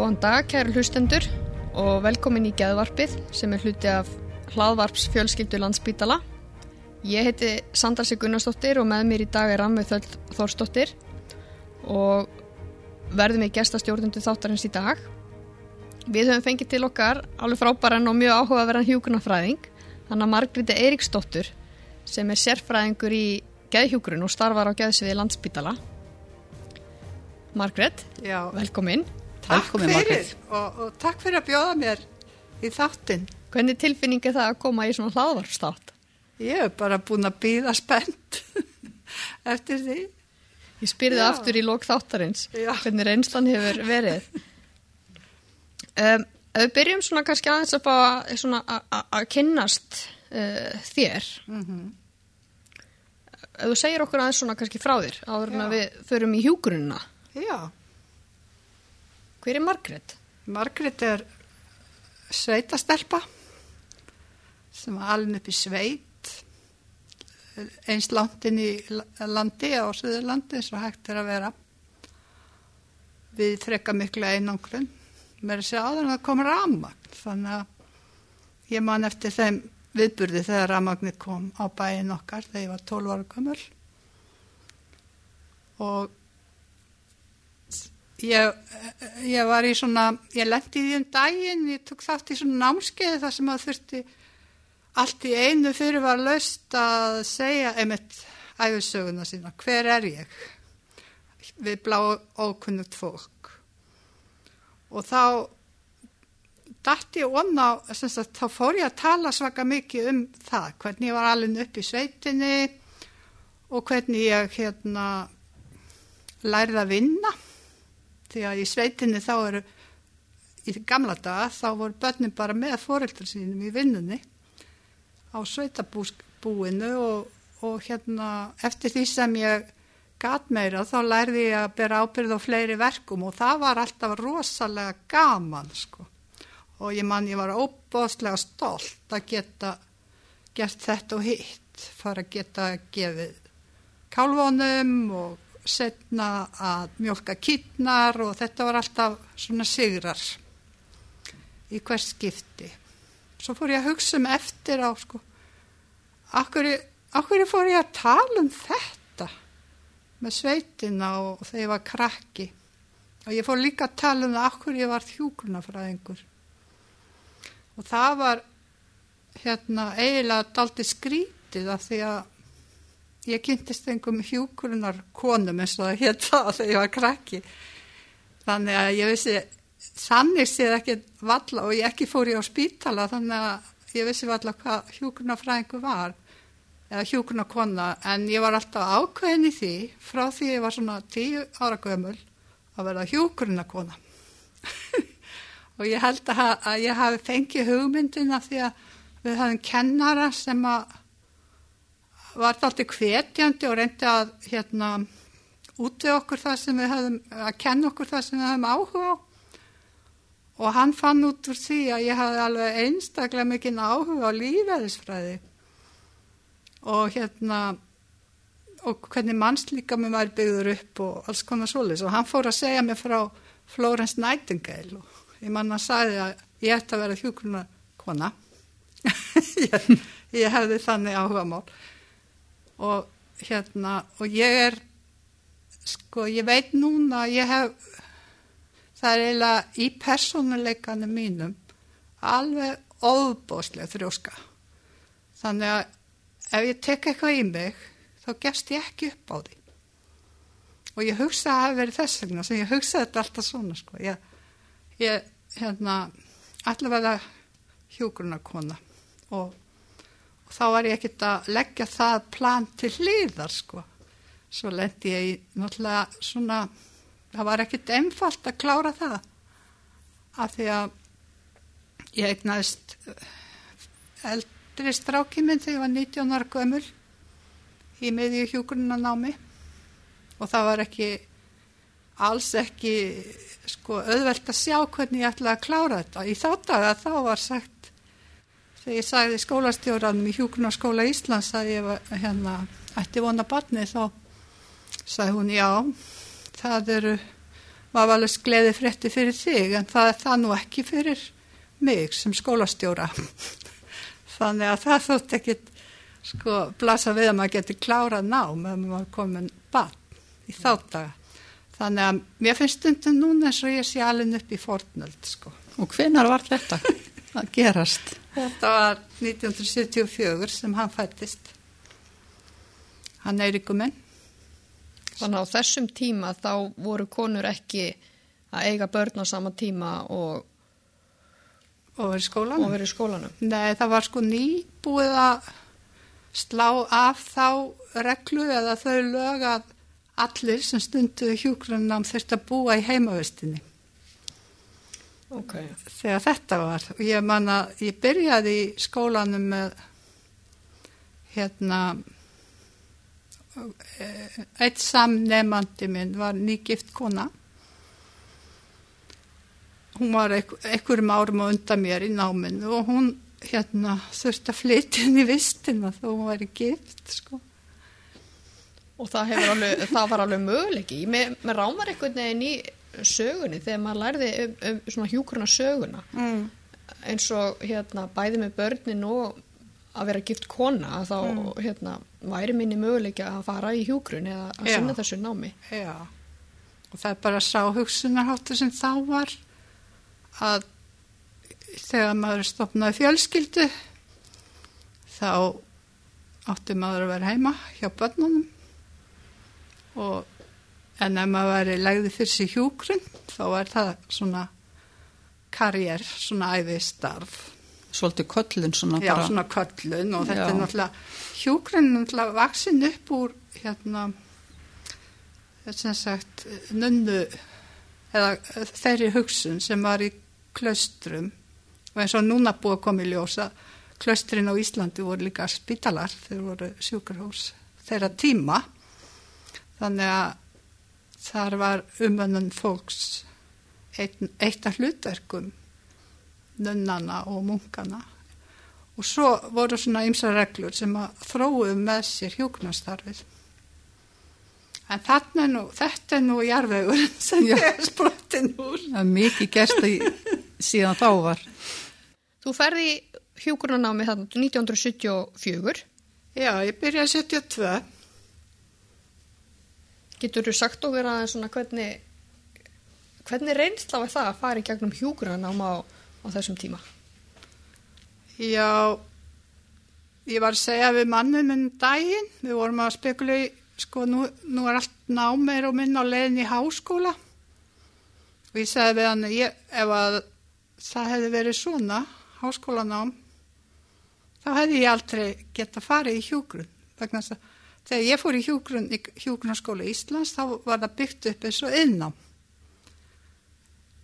Góðan dag, kæru hlustendur og velkomin í Geðvarpið sem er hluti af hlaðvarps fjölskyldu landsbítala. Ég heiti Sandra Sig Gunnarsdóttir og með mér í dag er Rammið Þöll Þórsdóttir og verðum við gestastjórnundu þáttarins í dag. Við höfum fengið til okkar alveg frábæran og mjög áhugaverðan hjúkunarfræðing, þannig að Margríti Eiríksdóttur sem er sérfræðingur í geðhjúkurinn og starfar á geðsviði landsbítala. Margrét, Já, velkomin. Takk Velkomin, fyrir og, og takk fyrir að bjóða mér í þáttinn. Hvernig tilfinning er það að koma í svona hlaðvarpstátt? Ég hef bara búin að býða spennt eftir því. Ég spyrði Já. aftur í lók þáttarins Já. hvernig reynslan hefur verið. Um, við byrjum svona kannski aðeins svona að- kynnast uh, þér, ef þú segir okkur aðeins svona kannski frá þér áður en að við förum í hjúgrunna. Já, Hver er Margrét? Margrét er sveitastelpa sem var alveg upp í sveit eins langt inn í la- landi á Suðurlandi eins og hægt er að vera. Við frekka miklu einangrun. Mér er sér áður en það kom rafmagn þannig að ég man eftir þeim viðburði þegar rafmagnir kom á bæin okkar þegar ég var 12 ára gömul. Og ég, ég var í svona ég lendi í því um daginn ég tók þátt í svona námskeið þar sem að þurfti allt í einu fyrir var löst að segja einmitt æfisöguna sína, hver er ég? Við blá ókunnugt fólk. Og þá dætti ég onna þá fór ég að tala svaka mikið um það, hvernig ég var alveg upp í sveitinni og hvernig ég hérna lærið að vinna því að í sveitinni þá eru í gamla daga þá voru börnin bara með fóreldrar sínum í vinnunni á sveitabúinu og, og hérna eftir því sem ég gat meira þá lærði ég að bera ábyrð á fleiri verkum og það var alltaf rosalega gaman sko. Og ég man ég var óbóðslega stolt að geta gert þetta og hitt fara að geta gefið kálvónum og setna að mjölka kittnar og þetta var alltaf svona sigrar í hvers skipti. Svo fór ég að hugsa um eftir á sko, akkur, akkur fór ég að tala um þetta með sveitina og þegar ég var krakki og ég fór líka að tala um það akkur ég var hjúgrunafræðingur og það var hérna eiginlega daldi skrítið af því að ég kynntist einhverjum hjúkurunar konum eins og það hétt það þegar ég var krakki. Þannig að ég vissi þannig séð ekki valla og ég ekki fór ég á spítala þannig að ég vissi valla hvað hjúkurunarfræðingu var eða hjúkurunarkona en ég var alltaf ákveðin í því frá því ég var svona tíu ára gömul að verða hjúkurunarkona og ég held að, að ég hafi fengið hugmyndina því að við hafum kennara sem að var það alltaf hvetjandi og reyndi að hérna útvega okkur það sem við höfum, að kenna okkur það sem við höfum áhuga á. Og hann fann út úr því að ég hafði alveg einstaklega mikinn áhuga á lífæðisfræði og hérna og hvernig mannslíka mér væri byggður upp og alls konar svoleiðis. Og hann fór að segja mér frá Florence Nightingale og ég manna sagði að ég ætti að vera hjúgruna kona ég, ég hefði þannig áhuga mál og hérna og ég er sko ég veit núna ég hef það er eiginlega í persónuleikanum mínum alveg óbóðslega þrjóska. Þannig að ef ég tek eitthvað í mig þá gefst ég ekki upp á því. Og ég hugsa að það hafi verið þess vegna sem ég hugsa þetta alltaf svona sko. Ég, ég hérna allavega hjúgrunarkona og þá var ég ekkert að leggja það plan til hliðar sko. Svo lendi ég í náttúrulega svona, það var ekkert einfalt að klára það af því að ég egnaðist eldri stráki minn þegar ég var 19 ára gömul í miðju hjúgrunanámi og það var ekki alls ekki sko auðvelt að sjá hvernig ég ætlaði að klára þetta. Í þá daga þá var sagt þegar ég sagði skólastjóranum í hjúkunarskóla Íslands að ég var, hérna, ætti vona barni þá sagði hún já, það eru maður alveg skleiði frétti fyrir þig en það er það nú ekki fyrir mig sem skólastjóra. Þannig að það þótt ekki sko blasa við að maður geti klárað nám ef maður komin bann í þáttaga þannig að mér finnst stundum núna eins og ég sé alveg upp í fornöld sko. Og hvenar var þetta? Að gerast? Þetta var 1974 sem hann fættist hann er ykkur minn Þannig að á þessum tíma þá voru konur ekki að eiga börn á sama tíma og, og verið í skólanum? og verið í skólanum. Nei, það var sko nýbúið að slá af þá reglu eða þau lög að allir sem stundu hjúgrunnam þurft að búa í heimavistinni Ok. þegar þetta var og ég man að ég byrjaði í skólanum með hérna eh, eitt samnemandi minn var nýgift kona hún var einhver- einhverjum árum á undan mér í náminu og hún hérna þurfti að flytja í vistina þó hún væri gift sko Og það, alveg, það var alveg möguleiki. Mér, mér rámar einhvern veginn í sögunni þegar maður lærði um, um svona hjúkurna söguna. mm. Eins og hérna bæði með börnin og að vera gift kona þá hérna væri minni möguleiki að fara í hjúgrun eða að sinna þessu námi. Já, og það er bara sá hugsunarháttu sem þá var að þegar maður stopnaði fjölskyldu þá átti maður að vera heima hjá börnunum og en ef maður væri legði fyrir sig hjúgrun þá er það svona karriér, svona æfi starf Svolítið köllun svona Já, bara. svona köllun og þetta Já. er náttúrulega hjúgrun er náttúrulega vaksin upp úr hérna sem sagt nunnu eða þeirri hugsun sem var í klaustrum og eins og núna búið að koma í ljós að klaustrin á Íslandi voru líka spítalar þeir voru sjúkurhús þeirra tíma þannig að þar var umönnun fólks eitt, af hlutverkum nunnana og munkana. Og svo voru svona ymsa reglur sem að þróu með sér hjúknastarfið en þarna nú þetta er nú jarðvegur sem ég er sprottin úr. Það er mikið gerst í, síðan þá var. Þú ferði í hjúkurnanámi þarna 1974. já, ég byrjaði 72 Getur þú sagt okkur aðeins svona hvernig, hvernig reynsla var það að fara í gegnum hjúkurnanám á, á þessum tíma? já ég var að segja við mannum um daginn, við vorum að spekula í sko nú, nú er allt nám meir og minn á leiðin í háskóla og ég segði við hann ég, ef að það hefði verið svona háskólanám þá hefði ég aldrei geta farið í hjúgrun vegna þess að þegar ég fór í hjúgrun í hjúgrunarskóla Íslands þá var það byggt upp eins og innám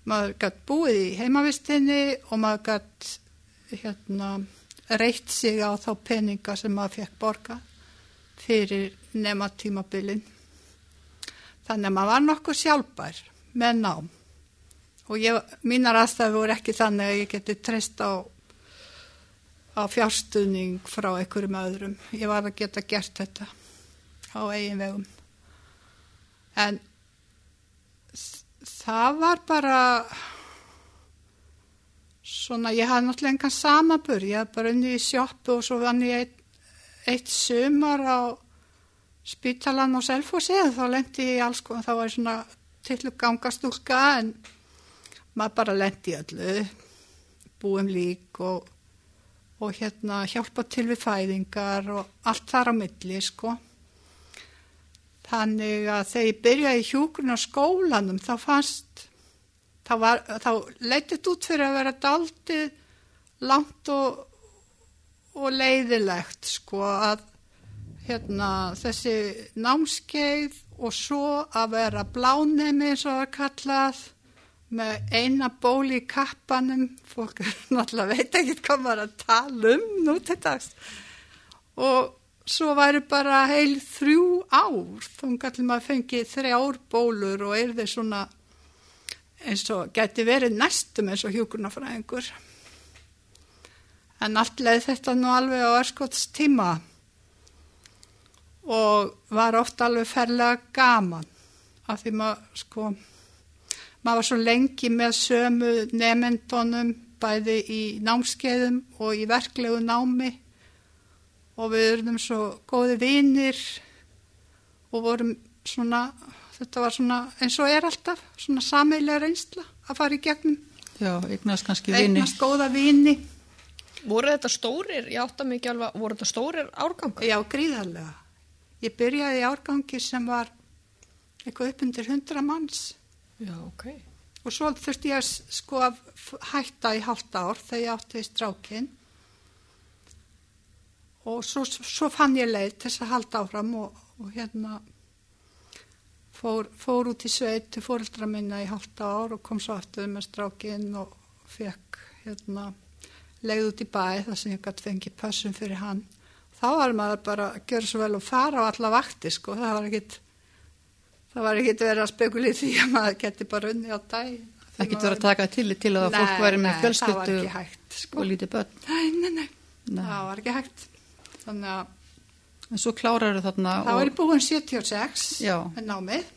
maður gætt búið í heimavistinni og maður gætt hérna reitt sig á þá peninga sem maður fekk borga fyrir nema tímabilin. Þannig að maður var nokkuð sjálfbær með nám. Og ég, mínar aðstæði voru ekki þannig að ég geti treyst á á fjárstuðning frá einhverjum öðrum. Ég var að geta gert þetta á eigin vegum. En það var bara svona, ég hafði náttúrulega engan samabur, ég hafði bara unni í sjoppu og svo vann ég eitt, eitt sumar á spítalan og selfósi þá lendi ég í alls þá var ég svona til gangastúlka en maður bara lendi í öllu, búum lík og og hérna hjálpa til við fæðingar og allt þar á milli sko. Þannig að þegar ég byrjaði í hjúgrun á skólanum þá fannst, þá, þá leytið út fyrir að vera daldið langt og, og leiðilegt sko að hérna þessi námskeið og svo að vera blánemi eins og að kallað með eina bóli í kappanum, fólk náttúrulega veit ekki hvað maður að tala um nú til dags. Og svo væri bara heil þrjú ár þá gæti maður fengið þrjár bólur og er þeir svona eins og geti verið næstum eins og hjúkurnafræðingur en allt leið þetta nú alveg á erskots tíma og var oft alveg ferlega gaman af því maður sko maður var svo lengi með sömu nefendunum bæði í námskeiðum og í verklegu námi og við erum svo góði vinir og vorum svona, þetta var svona eins og er alltaf, svona sameilega reynsla að fara í gegnum, Já, eignast kannski vini. eignast góða vini, Voru þetta stórir, ég átta mikið alveg, voru þetta stórir árgangar? já gríðarlega. Ég byrjaði í árgangi sem var eitthvað upp undir hundra manns Já, ok. og svo þurfti ég að sko að hætta í hálft ár þegar ég átti strákin og svo, svo fann ég leið til þess að halda áfram og, og hérna fór, fór út í sveit til fóreldra minna í hálft ár og kom svo aftur með strákin og fekk hérna leið út í bæ þar sem ég gæti fengið pössum fyrir hann þá var maður bara að gera svo vel og fara á alla vakti sko, það var ekkit það var ekkit verið að spekula í því að maður geti bara unni á dag Ekkert verið að taka tillit til að fólk væri með það var fjölskyldu hægt sko. og lítið börn. nei, nei, nei, Nei. það var ekki hægt þannig að En svo klárar þarna það var og, í búin 76 Já. með námið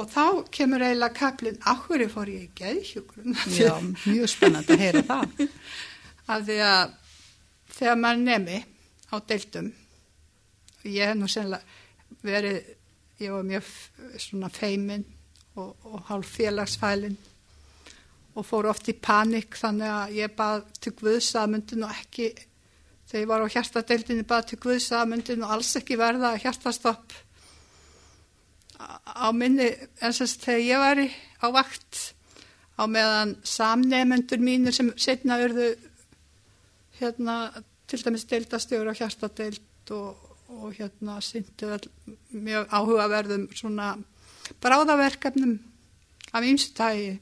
og þá kemur eiginlega kaplinn áhverju fór ég í geðhjúgrun já, mjög spennandi að heyra það. af því að þegar maður nemi á deildum og ég hef nú sennilega verið ég var mjög svona feimin og, og hálf félagsfælin og fór oft í panik þannig að ég bað til Guðs að myndi nú ekki þegar ég var á hjartadeildinni bað til Guðs að myndi nú alls ekki verða hjartastopp. Á- minni sem sagt þegar ég var á vakt á meðan samnefendur mínir sem setna urðu hérna til dæmis deildastjóri á hjartadeild og, og hérna syndu mjög áhugaverðum svona bráðaverkefnum af ýmstægi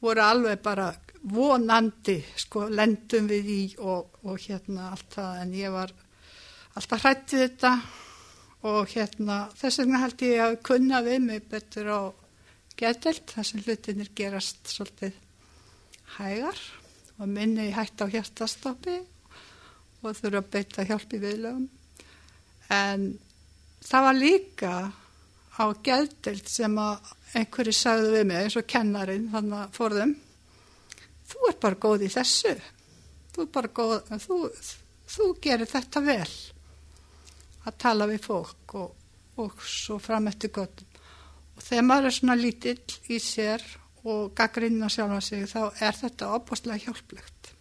voru alveg bara vonandi sko lendum við í og, og hérna allt það. En ég var alltaf hrættið þetta og hérna þess vegna held ég að kunna við mig betur á getelt þar sem hlutinir gerast svolítið hægar og minni hætt á hjartastoppi og þurfa að beita hjálpi viðlögum. En það var líka á geðdelt sem að einhverju sagðu við mig eins og kennarin þannig að fórðum þú ert bara góð í þessu. Þú er bara góð þú, þú gerir þetta vel. Að tala við fólk og, og svo fram eftir gott og þegar maður er svona lítill í sér og gaggrinna sjálfa sig þá er þetta opastlega hjálplegt.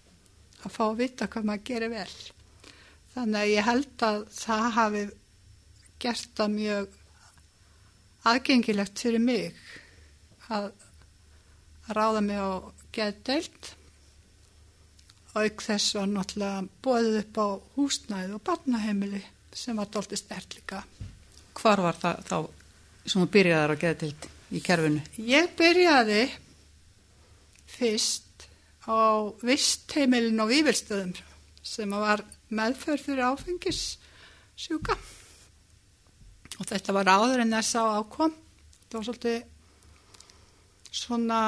Að fá að vita hvað maður gerir vel. Þannig að ég held að það hafi gert það mjög aðgengilegt fyrir mig að, að ráða mig á geðdeild auk þess var náttúrulega bóðið upp á húsnæði og barnaheimili sem var doldið stert líka. Hvar var það þá sem þú byrjaðar að geða til í kerfinu? Ég byrjaði fyrst á vistheimilin og vývilstöðum sem var meðferð fyrir áfengis sjúka og þetta var áður en þess að ákom þetta var svolítið svona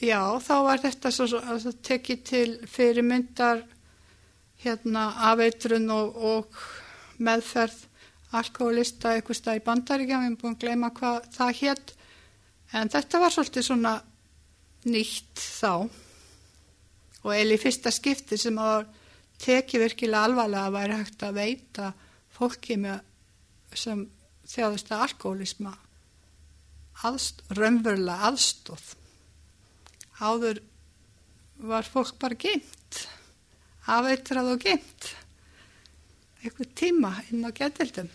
já þá var þetta svo, svo, tekið til fyrirmyndar hérna afeitrun og, og meðferð alkoholista eitthvað stað í bandaríkja, við erum búin að gleyma hvað það hétt en þetta var svolítið svona nýtt þá. Og eða í fyrsta skipti sem að teki virkilega alvarlega að væri hægt að veita fólki með sem þjáðist að alkoholisma aðst, raunverulega aðstóð áður var fólk bara geimt afeitrað og geimt eitthvað tíma inn á getildum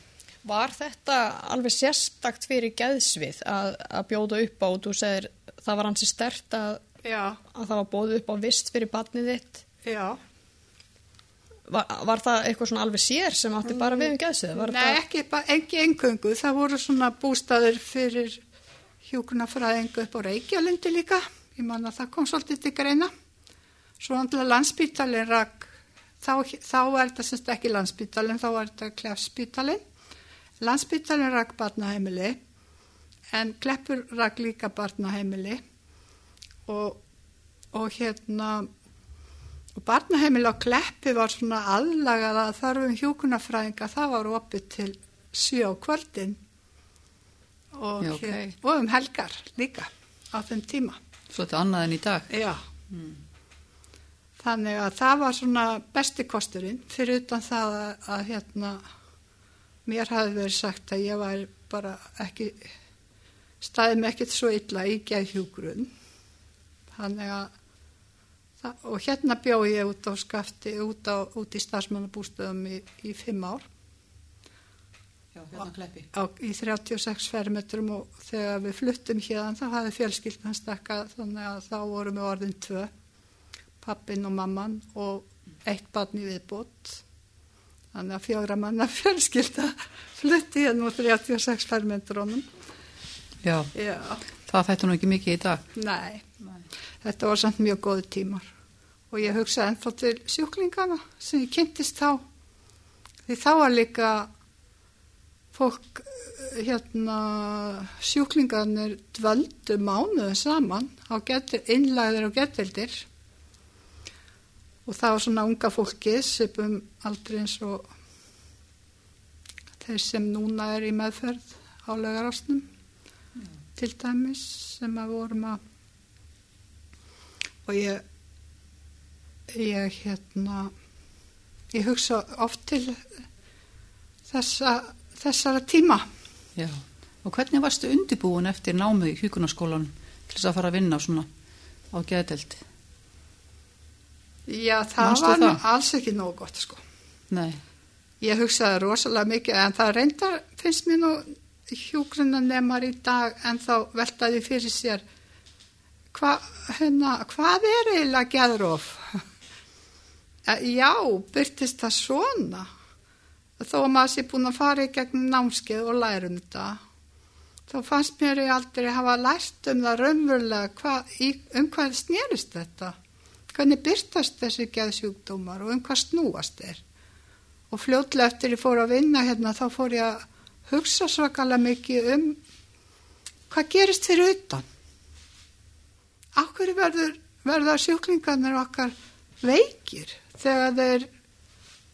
Var þetta alveg sérstakt fyrir geðsvið að, að bjóða upp á? Þú segir það var hansi stert að, að það var bóðið upp á vist fyrir barnið þitt. Já. Var, var það eitthvað svona alveg sér sem átti bara við um geðsvið? Nei, ekki, ba- ekki engöngu. Það voru svona bústaður fyrir hjúkunarfræðingu upp á Reykjalundi líka. Ég man að það kom svolítið til greina. Svo andla landsbítalinn rak, þá, þá var þetta semst ekki landsbítalinn, þá var þetta klefspítalinn. Landsbítalinn rak barnaheimili, en Kleppur rak líka barnaheimili og, og hérna, og barnaheimili á Kleppi var svona aðlagað að þarfum hjúkunarfræðinga, það var opið til sjö á kvöldin og, Já, ok. hér- og um helgar líka á þeim tíma. Svolítið annað en í dag. Já. Þannig að það var svona besti kosturinn fyrir utan það að, að hérna mér hafi verið sagt að ég var bara ekki staðið mig ekkert svo illa í geðhjúgrun. Þannig að það, og hérna bjó ég út á skafti, út, á, út í starfsmannabústöðum í, í fimm ár Já, hérna kleppi. á, í 36 fermetrum og þegar við fluttum hérna þá hafði fjölskyldan stakkað þannig að þá vorum við orðin tvö pappin og mamman og eitt barn í viðbót. Þannig að fjóra manna fjölskylda flutti hérna úr 36 fermetrónum Já, já, það þættu nú ekki mikið í dag. nei, Nei. þetta var samt mjög góði tímar. Og ég hugsaði ennþá til sjúklingana sem ég kynntist þá. Því þá var líka fólk hérna sjúklingarnir dvöldu mánuðu saman á innlæðir og getildir og það var svona unga fólki svipum aldrei eins og þeir sem núna er í meðferð á laugarásnum til dæmis sem að vorum að og ég ég hérna ég hugsa oft til þessa, þessara tíma Já. Og hvernig varstu undirbúin eftir námið í hjúkunarskólan til þess að fara að vinna svona á geðdeldi? já það Manstu var það? alls ekki nógu gott sko Nei. ég hugsaði rosalega mikið en það reyndar finnst mér nú hjúgrunanemar í dag en þá veltaði fyrir sér hva, hérna, hvað er eiginlega geðróf já, byrtist það svona þó að maður sé búin að fara í gegnum námskeið og læra um þetta þá fannst mér ég aldrei hafa lært um það raunverulega hva, í, um hvað snerist þetta. Hvernig byrtast þessi geðsjúkdómar og um hvað snúast er og fljótlega eftir ég fór að vinna hérna þá fór ég að hugsa svakalega mikið um hvað gerist fyrir utan. Hverju verður verða sjúklingarnir okkar veikir þegar þeir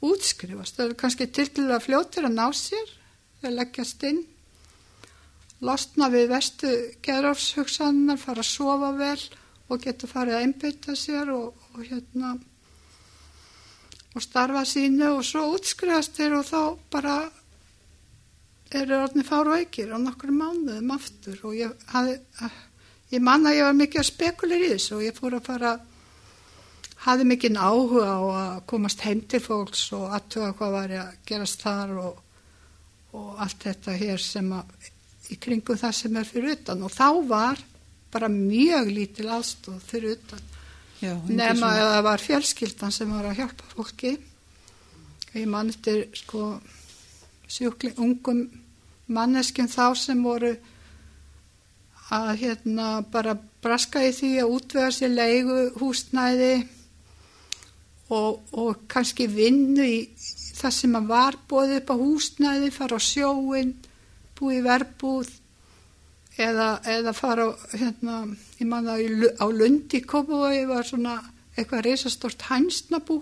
útskrifast. Þau eru kannski til til að fljótir að ná sér þeir leggjast inn losna við vestu gerðarshugsanar fara að sofa vel og geta farið að einbytta sér og, og hérna og starfa sínu og svo útskrifast þeir og þá bara eru orðin fárveikir á nokkur mánuðum aftur og ég hafði, ég man að ég var mikið að spekulir í þessu og ég fór að fara hafði mikið áhuga á að komast heim til fólks og aðtuga hvað var að gerast þar og, og allt þetta hér sem að í kringum það sem er fyrir utan. Og þá var bara mjög lítil aðstóð fyrir utan. Já, nema að það var fjölskyldan sem var að hjálpa fólki. Ég man eftir sko sjúkling, ungum manneskjum þá sem voru að hérna bara braska í því að útvega sér leigu húsnæði og, og kannski vinnu í það sem að var bóðið upp á húsnæði, fara á sjóin, búið verbúð eða, eða fara á, hérna, ég man það í Lu- á Lundi Kópavogi var svona eitthvað reisastort hænsnabú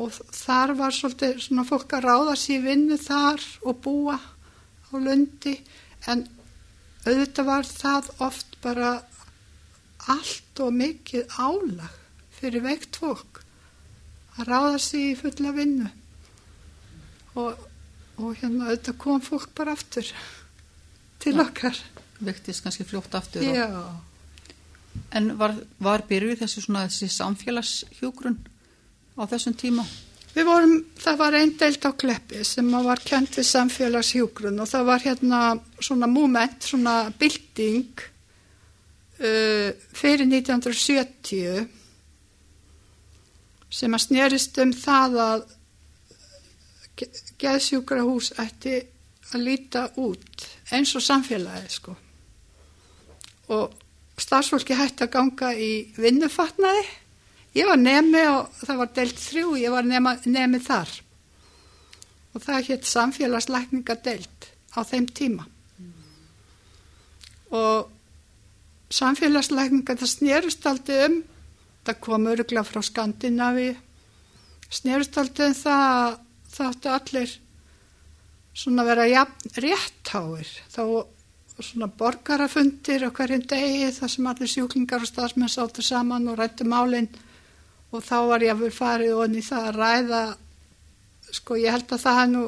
og þar var svolítið svona fólk að ráða sér vinnu þar og búa á Lundi. En auðvitað var það oft bara allt og mikið álag fyrir veikt fólk að ráða sér í fulla vinnu og, og hérna auðvitað kom fólk bara aftur til Já. okkar. vektist kannski fljótt aftur en var, var byrjuð þessi þessi samfélagshjúgrun á þessum tíma við vorum, það var einn deild á Kleppi sem var kent við samfélagshjúgrun og það var hérna svona moment, svona bylting uh, fyrir 1970 sem að snerist um það að geðsjúkrahús ætti að líta út eins og samfélagið sko. Og starfsfólki hætti að ganga í vinnufatnaði. Ég var nemi og það var deilt þrjú ég var nema, nemi þar. Og það hétt samfélagslækninga deilt á þeim tíma. Og samfélagslækninga það snerust aldrei um það kom öruglega frá Skandinavi snerust aldrei um það að það áttu allir svona vera jafn réttháir. Þá svona borgarafundir á hverjum degi þar sem allir sjúklingar og stafsmenn sáttu saman og rættu málinn og þá var ég að vera farið og í það að ræða sko ég held að það hann nú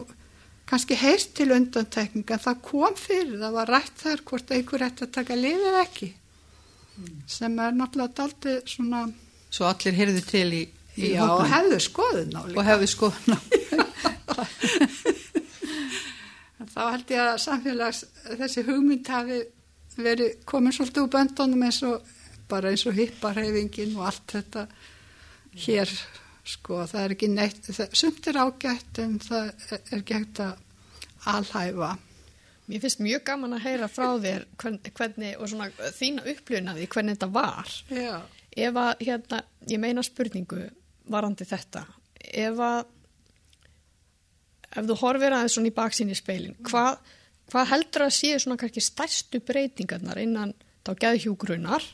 kannski heist til undantekning en það kom fyrir, það var rætt þar hvort einhver ætti að taka lifið ekki sem er náttúrulega daldi svona Svo allir heyrðu til í, í já, og hópnum hefðu skoðun á og líka hefðu skoðun á. Þá held ég að samfélags þessi hugmynd hafi verið komin svolítið úr böndunum eins og bara eins og hipparhefingin og allt þetta hér sko það er ekki neitt, það, sumt er ágætt en það er ekki hægt að alhæfa. Mér finnst mjög gaman að heyra frá þér hvern- hvernig, og svona þína upplönaði hvernig þetta var. Já. Ef að, hérna, ég meina spurningu varandi þetta, ef að, ef þú horfir aðeins svona í baksín í speilin, hvað, hvað heldur að séu svona kannski stærstu breytingarnar innan þá geðhjúgrunar,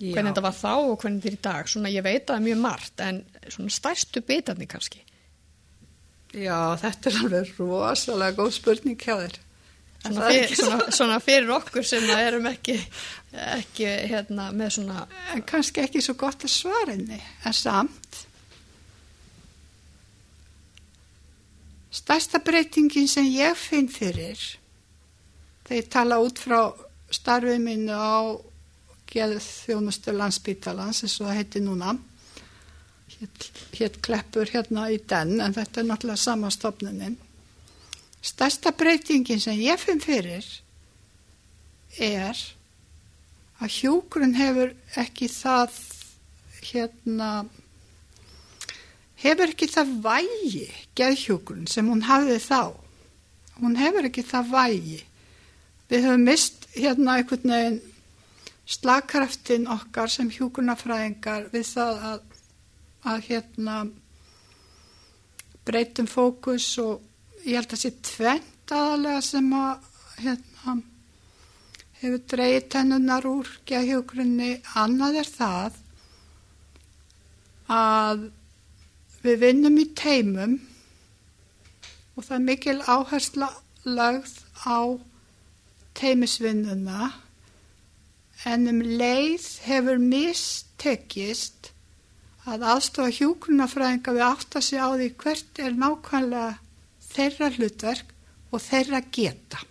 hvernig þetta var þá og hvernig þetta er í dag, svona ég veit að það er mjög margt, en svona stærstu bitarnir kannski. Já, þetta er alveg rosalega góð spurning hjá þér. Svona það er fyrir, svona, svona fyrir okkur sem að erum ekki, ekki hérna, með svona, En kannski ekki svo gott að svara henni, en samt. Stærsta breytingin sem ég finn fyrir, þegar ég tala út frá starfið mínu á geðþjónustu landsbítalans, eins og það heiti núna, hétt kleppur hérna í den, en þetta er náttúrulega sama stofnunin. Stærsta breytingin sem ég finn fyrir er að hjúgrun hefur ekki það hérna hefur ekki það vægi geðhjúgrun sem hún hafði þá. Hún hefur ekki það vægi. Við höfum mist hérna einhvern veginn slagkraftin okkar sem hjúgrunafræðingar við það að, að hérna breytum fókus og ég held að sé tvent aðalega sem að hérna hefur dreigið tennunar úr geðhjógrunni. Annað er það að við vinnum í teimum og það er mikil áhersla lagð á teimisvinnuna en um leið hefur mistekist að aðstofa hjúgrunafræðinga við átta sig á því hvert er nákvæmlega þeirra hlutverk og þeirra geta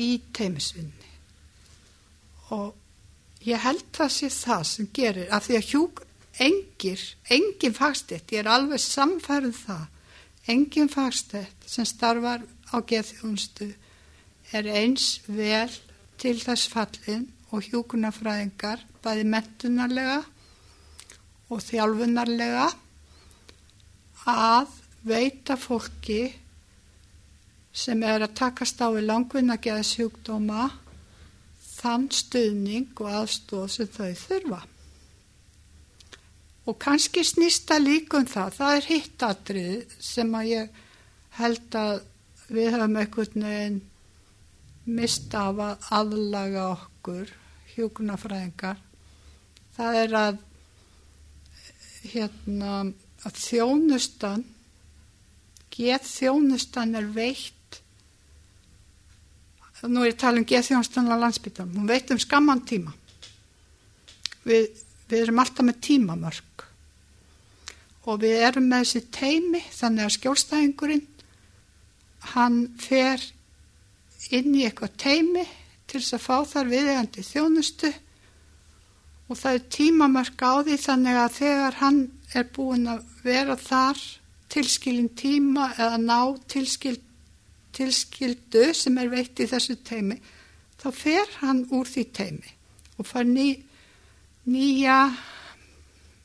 í teimisvinni og ég held það sé það sem gerir af því að hjúk engir, engin fagstætt, ég er alveg samfærið það, engin fagstætt sem starfar á geðþjónustu er eins vel til þess fallin og hjúkunarfræðingar bæði mentunarlega og þjálfunarlega að veita fólki sem er að takast á í langvinna geðsjúkdóma þann stuðning og aðstóð sem þau þurfa. Og kannski snýsta líkum það, það er hitt atrið sem að ég held að við höfum einhvern veginn mista af að aðlaga okkur, hjókunafræðingar. Það er að, hérna, að þjónustan, geð þjónustan er veitt, nú er ég að tala um geð þjónustan á landsbyttanum, hún veit um skamman tíma. Við, við erum alltaf með tímamörk og við erum með þessi teimi þannig að skjólstæðingurinn hann fer inn í eitthvað teimi til þess að fá þar viðegandi þjónustu og það er tímamörk á því þannig að þegar hann er búin að vera þar tilskilin tíma eða ná tilskil, tilskildu sem er veitt í þessu teimi þá fer hann úr því teimi og fær ný, nýja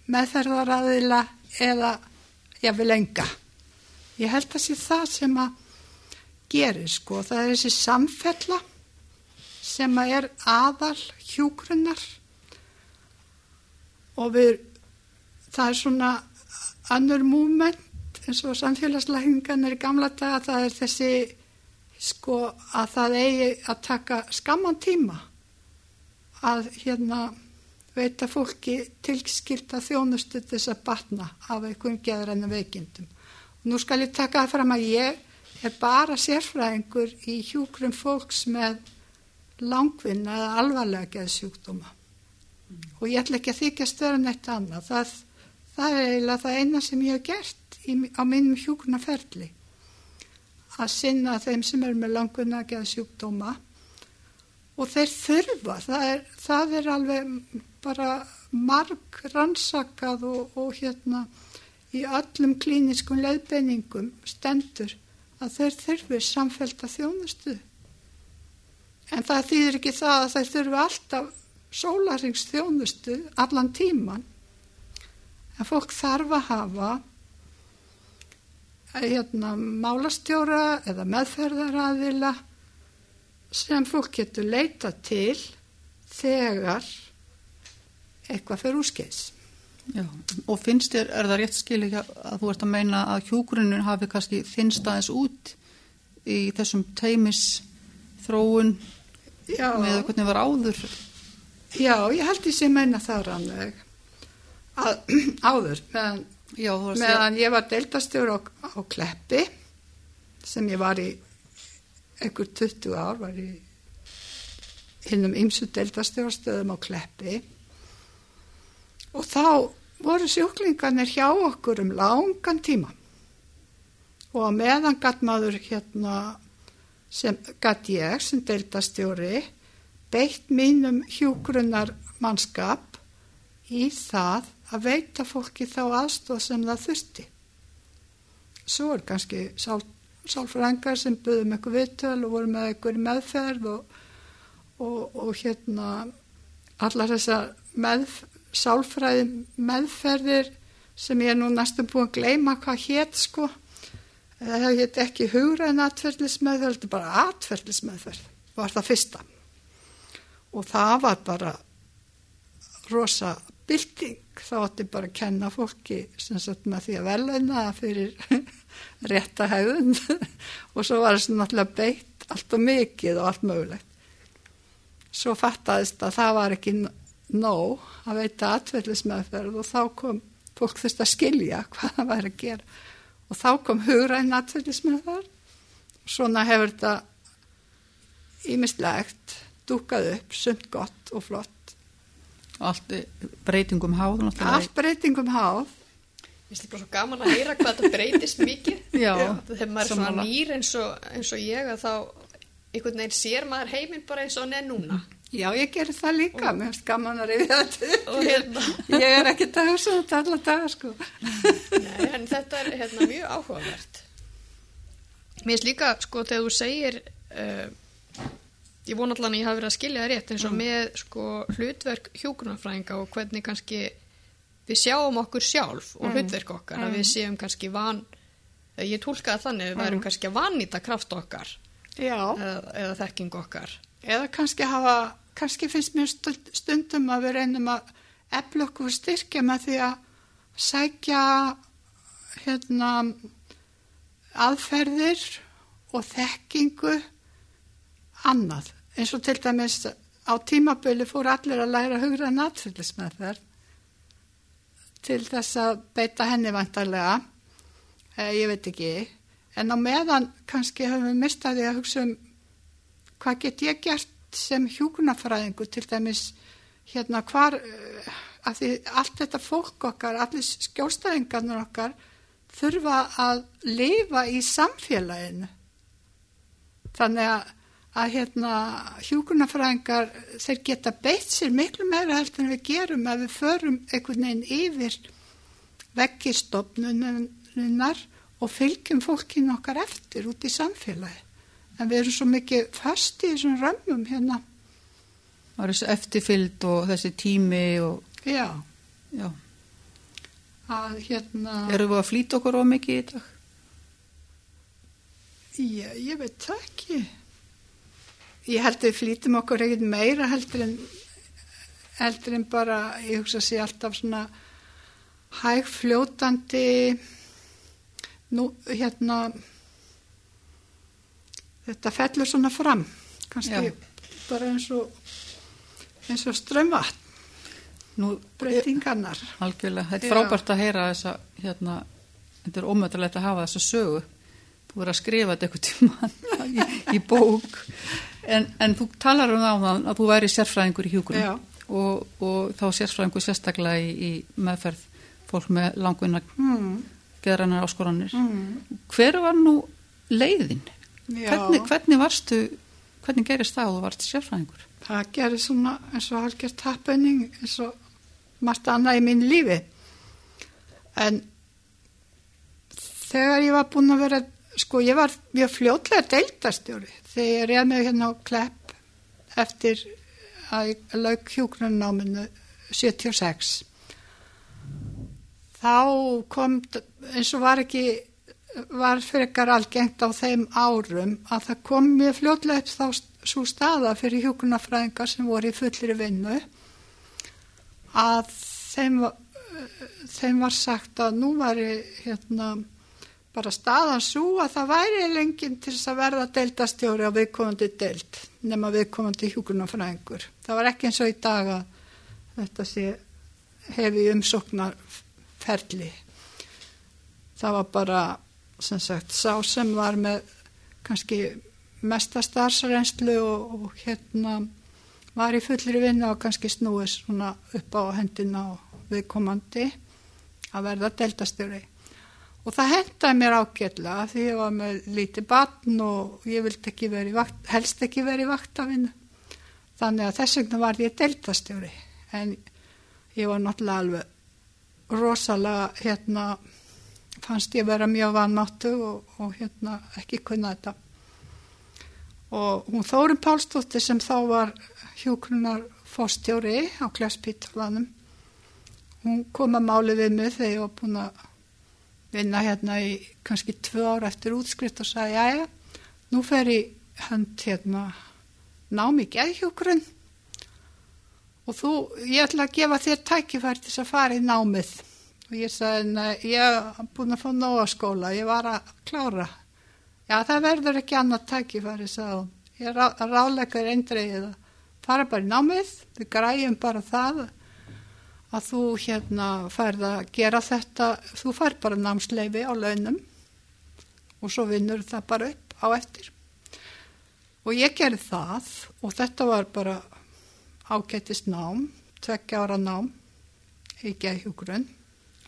meðferðaraðila eða jáfnvel enga. Ég held að sé það sem að gerir sko, það er þessi samfella sem að er aðal hjúgrunnar og við, það er svona annur múment eins og samfélagslækningan er í gamla daga, það er þessi sko að það eigi að taka skamman tíma að hérna veita fólki tilskilta þjónustu þess að batna af einhverjum geðræna veikindum. Og nú skal ég taka það fram að ég er bara sérfræðingur í hjúkrum fólks með langvinna eða alvarlega geðsjúkdóma. Og ég ætla ekki að þykjast vera neitt annað. Það, það er eiginlega það eina sem ég hef gert í, á mínum hjúkunaferli. Að sinna þeim sem er með langvinna geðsjúkdóma og þeir þurfa, það er, það er alveg bara marg rannsakað og, og hérna í öllum klíniskum leiðbeiningum stendur að þeir þurfi samfélta þjónustu. En það þýðir ekki það að þeir þurfi alltaf sólarings þjónustu allan tíman. En fólk þarf að hafa hérna, málastjóra eða meðferðaraðila sem fólk getur leita til þegar eitthvað fyrir úrskeiðs. Já, og finnst þér, er það rétt skil ekki að þú ert að meina að hjókurunin hafi kannski finnst aðeins út í þessum teimis þróun Já. með hvernig var áður? Já, ég held því sem meina það rannveg að áður meðan, Já, meðan ég var deildastjór á, á Kleppi sem ég var í einhver 20 ár var í hinnum ymsu deildastjórastöðum á Kleppi. Og þá voru sjúklingarnir hjá okkur um langan tíma. Og að meðan gatt maður hérna sem gatt ég sem deildastjóri beitt mínum hjúgrunnar mannskap í það að veita fólki þá aðstóð sem það þurfti. Svo er kannski sál, sálfrængar sem buðum eitthvað viðtöl og voru með eitthvað meðferð og, og, og hérna allar þessar með, sálfræði meðferðir sem ég er nú næstum búin að gleyma hvað hétt sko. Það hétt ekki hugræn atferðlismeðferð, þetta er bara atferðlismeðferð, var það fyrsta. Og það var bara rosa bylting, þá átti bara að kenna fólki sem sagt með því að veluna fyrir rétta hefðun og svo var þessi náttúrulega beitt allt og mikið og allt mögulegt. Svo fattaðist að það var ekki nóg að veita atverðlismæðferð og þá kom fólk þurft að skilja hvað það væri að gera og þá kom hugræn atverðlismæðferð og svona hefur þetta ímislegt dúkað upp, sumt gott og flott. Allt breytingum háð náttúrulega. Allt breytingum háð Mér finnst bara svo gaman að heyra hvað þetta breytist mikið. Já, Þegar maður er svona sammála. nýr eins og, eins og ég að þá einhvern veginn sér maður heiminn bara eins og hann er núna. Já, ég gerir það líka, mér finnst gaman að rifja þetta. Og hérna, Ég er ekki að hugsa um þetta alla daga, sko. nei, en þetta er hérna, mjög áhugavert. Mér finnst líka, sko, þegar þú segir, uh, ég vona allan að ég hafi verið að skilja það rétt eins og með, sko, hlutverk hjúgrunarfræðinga og hvernig kannski við sjáum okkur sjálf og hlutverk okkar, að við séum kannski van, ég tólkaði þannig, við værum kannski að vannýta kraft okkar eða, eða þekking okkar. Eða kannski hafa, kannski finnst mér stund- stundum að við reynum að efla okkur styrkja með því að sækja hérna aðferðir og þekkingu annað. Eins og til dæmis á tímabölu fór allir að læra hugra natfyllismæðferð til þess að beita henni vantarlega, eh, ég veit ekki, en á meðan kannski höfum við mistaði að hugsa um hvað get ég gert sem hjúkunarfræðingu til dæmis hérna hvar eh, að því allt þetta fólk okkar, allir skjólstæðingarnir okkar þurfa að lifa í samfélaginu. Þannig að, að hérna hjúkunarfræðingar þeir geta beitt sér miklu meira heldur en við gerum að við förum einhvern veginn yfir vekkistofnunar og fylgjum fólkinu okkar eftir út í samfélagi en við erum svo mikið fast í þessum römmum hérna Það er þessi eftirfylgd og þessi tími og já, já. að hérna Erum við að flýta okkur á mikið í dag? Já, ég veit það ekki. Ég held að við flýtum okkur ekkert meira heldur en, heldur en bara, ég hugsa að sé alltaf svona hæg fljótandi, nú, hérna, þetta fellur svona fram, kannski Já. bara eins og, eins og strömvatn, Nú, breytingarnar. algjörlega, þetta er frábært að heyra þessa, hérna, þetta er ómöðulegt að hafa þessa sögu. Verður að skrifa þetta eitthvað tíma í, í bók. En, en þú talar um það áðan að þú væri sérfræðingur í hjúgrun Já. og, og þá sérfræðingur sérstaklega í, í meðferð fólk með langvinna Mm. geðrannar áskoranir. Mm. Hver var nú leiðin? Hvernig, hvernig varstu, hvernig gerist það að þú varst sérfræðingur? Það gerir svona eins og halgjört happening eins og margt annað í mín lífi. En þegar ég var búin að vera, sko ég var mjög fljótlega deildastjóri þegar ég reið mig hérna á klepp eftir að ég lauk hjúgrunnáminu 76. Þá kom, eins og var ekki, var frekar algengt á þeim árum að það kom mjög fljótlega upp þá svo staða fyrir hjúgrunafræðingar sem voru í fullri vinnu að þeim, var- þeim var sagt að nú var hérna bara staðan svo að það væri lengin til þess að verða deildastjóri á viðkomandi deild nema viðkomandi hjúgrunafræðingur. Það var ekki eins og í dag að þetta sé hefi umsóknarferli. Það var bara sem sagt sá sem var með kannski mesta starfsreynslu og, og hérna var í fullri vinna og kannski snúið svona upp á hendina og viðkomandi að verða deltastjóri. Og það hendaði mér ágætlega því ég var með lítið batn og ég vildi ekki verið vakt, helst ekki verið vaktafinu. Þannig að þess vegna var ég deltastjóri en ég var náttúrulega alveg rosalega hérna fannst ég vera mjög vannáttu og, og hérna ekki kunna þetta. Og hún Þórun Pálsdóttir sem þá var hjúkrunar fórstjóri á Klesspítalanum, hún kom að máli við mig þegar ég var búin að vinna hérna í kannski tvö ára eftir útskrift og sagði, jæja, nú fer ég hönd hérna nám í geðhjúkrun og þú, ég ætla að gefa þér tækifæri til þess að fara í námið. Og ég sagði, nei, ég er búin að fá nóga skóla, ég var að klára. Já, það verður ekki annað tækifæri, sagði hún. Ég rá, ráleikar eindreið að fara bara í námið, við græjum bara það að þú hérna færð að gera þetta, þú fær bara námsleifi á launum og svo vinnur það bara upp á eftir. Og ég gerði það og þetta var bara ágættist nám, tveggja ára nám í geðhjúgrunn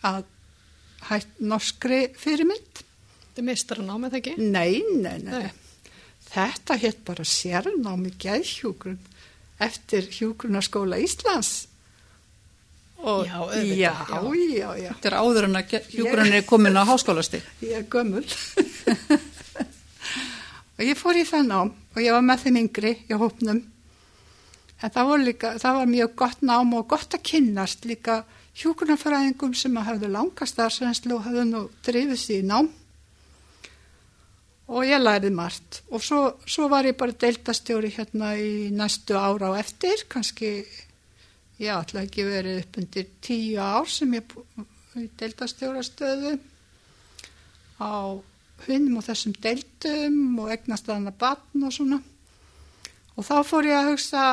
að hætt norskri fyrirmynd. Þetta er meistaranám, eða ekki? Nei, nei, nei. Nei. Þetta hétt bara sérnám í geðhjúgrunn eftir hjúgrunarskóla Íslands. Og, Já, auðvitað, já, já. já, já, Þetta er áður en að hjúgrunni er komin á háskólasti. ég er gömul. og ég fór í það nám og ég var með þeim yngri í hópnum. En það var, líka, það var mjög gott nám og gott að kynnast líka hjúgrunarfræðingum sem að hafðu langast starfsreynslu og hafðu nú drifið sér í nám. Og ég lærið margt. Og svo, svo var ég bara deildastjóri hérna í næstu ára á eftir, kannski, ég ætla ekki verið upp undir tíu ár sem ég í deildastjórastöðu á hundum og þessum deildum og egnast aðna batn og svona. Og þá fór ég að hugsa,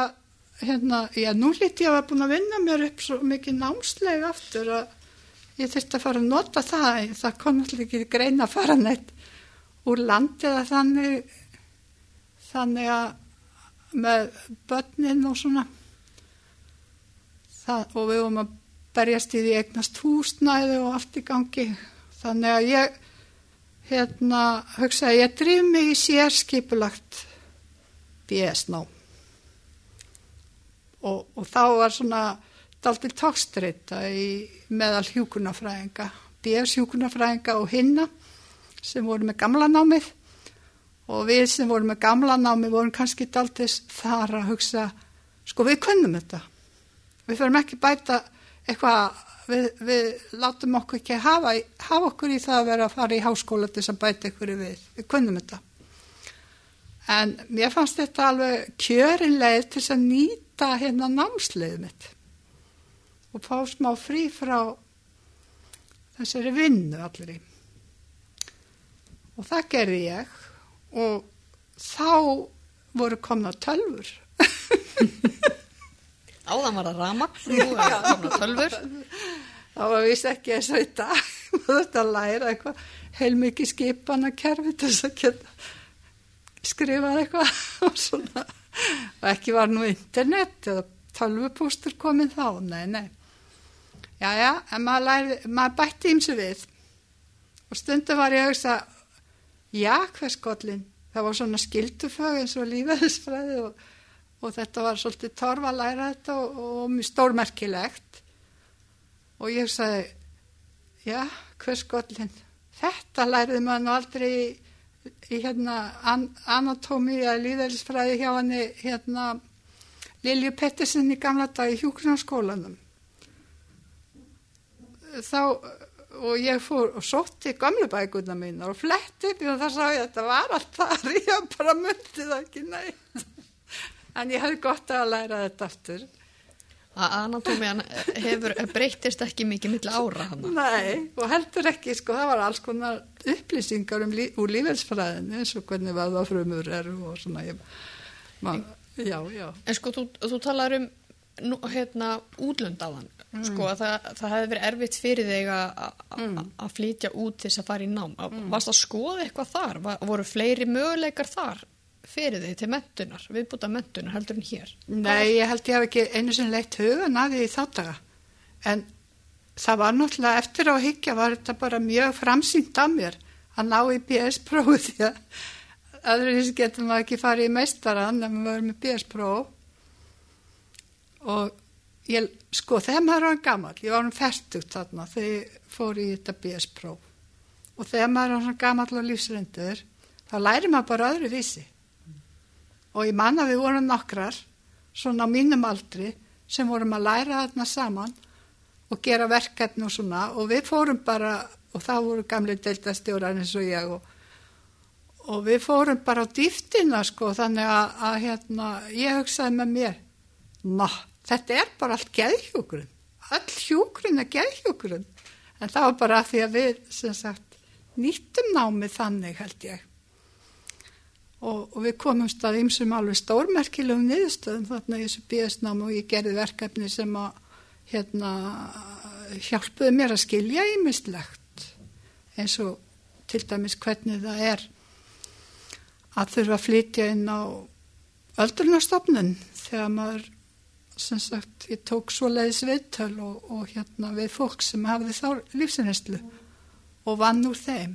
hérna, já, nú lítið ég að vera búin að vinna mér upp svo mikið námsleg aftur að ég þurfti að fara að nota það, það kom alltaf ekki greina að fara neitt úr landið að þannig, þannig að með börnin og svona, það, og við vorum að berjast í því eignast húsnæði og allt í gangi, þannig að ég, hérna, hugsaði, ég drif mig í sérskipulagt BS-nám og, og þá var svona daltil tókstreita meðal hjúkunafræðinga, BS-hjúkunafræðinga og hinna sem voru með gamla námið. Og við sem voru með gamla námið vorum kannski daltil þar að hugsa, sko við kunnum þetta, við fyrir ekki bæta eitthvað, við, við látum okkur ekki hafa, hafa okkur í það að vera að fara í háskóla til þess að bæta ykkur við, við kunnum þetta. En mér fannst þetta alveg kjörinleið til þess að nýta hérna námsleiðið mitt og fá smá frí frá þessari vinnu allir í. Og það gerði ég og þá voru komna tölfur. Áðan var það ramagn, nú er það komna tölfur. Það var vist ekki eins og í dag. Þurfti að læra eitthvað heilmikið skipana kerfi til þess að geta skrifað eitthvað og svona. og ekki var nú internet eða tölvupústur komin þá, nei, nei. Já, já, en maður, læri, maður bætti ímsu við og stundu var ég að hugsa, já, hvers skollin, það var svona skildufög eins og lífæðisfræði og, og þetta var svolítið torfa að læra þetta og, og mjög stórmerkilegt. Og ég hugsaði, já, hvers skollin, þetta læriði maður aldrei í, í hérna an, anatómi eða lífæðisfræði hjá henni hérna Lilju Pettersen í gamla dag í hjúknarskólanum þá og ég fór og sótti gamle bækuna mín og fletti upp og það sá ég að þetta var allt þar. Ég bara myndi það ekki neitt en ég hefði gott að læra þetta aftur Anatómian hefur breytist ekki mikið mittla ára hana. Nei, og heldur ekki, sko, það var alls konar upplýsingar um lí, úr lífelsfræðinu eins og hvernig var það frumur eru og svona ég, man, já, já. En sko, þú, þú talar um nú, hérna, útlönd á þann mm. sko, það, það hefði verið erfitt fyrir þig að mm. flytja út til þess að fara í nám. Mm. Varst að skoða eitthvað þar? Var, voru fleiri möguleikar þar? Fyrir því til mentunar, viðbúta mentunar heldur en hér? Nei, ég held ég hef ekki einu sem leitt hugan að því í þáttaga en það var náttúrulega eftir á higgja var þetta bara mjög framsýnt af mér að ná í BS-prófi því að aðrið getum maður ekki farið í meistaran ef maður verður með BS-próf og ég, sko þegar maður var gammal, ég var um færtugt þarna þegar ég fór í þetta BS-próf og þegar maður var gammal og lífsrendur þá læri maður bara öðru vísi og ég manna við vorum nokkrar svona á mínum aldri sem vorum að læra þarna saman og gera verkefni og svona. Og við fórum bara og það voru gamli deildastjóran eins og ég og, og við fórum bara á dýftina sko þannig að, að hérna ég hugsaði með mér ná þetta er bara allt geðhjókurinn all hjókurinn er geðhjókurinn en það var bara því að við sem sagt nýttum námið þannig held ég og, og við komumst að ymsum alveg stórmerkilegum niðurstöðum þarna í þessu bíðasnámu og ég gerði verkefni sem að hérna, hjálpuði mér að skilja ímislegt eins og til dæmis hvernig það er að þurfa að flytja inn á öldrunarstofnun þegar maður sem sagt, ég tók svo leiðis viðtöl og, og hérna við fólk sem hafði þá lífsinneslu og vann úr þeim.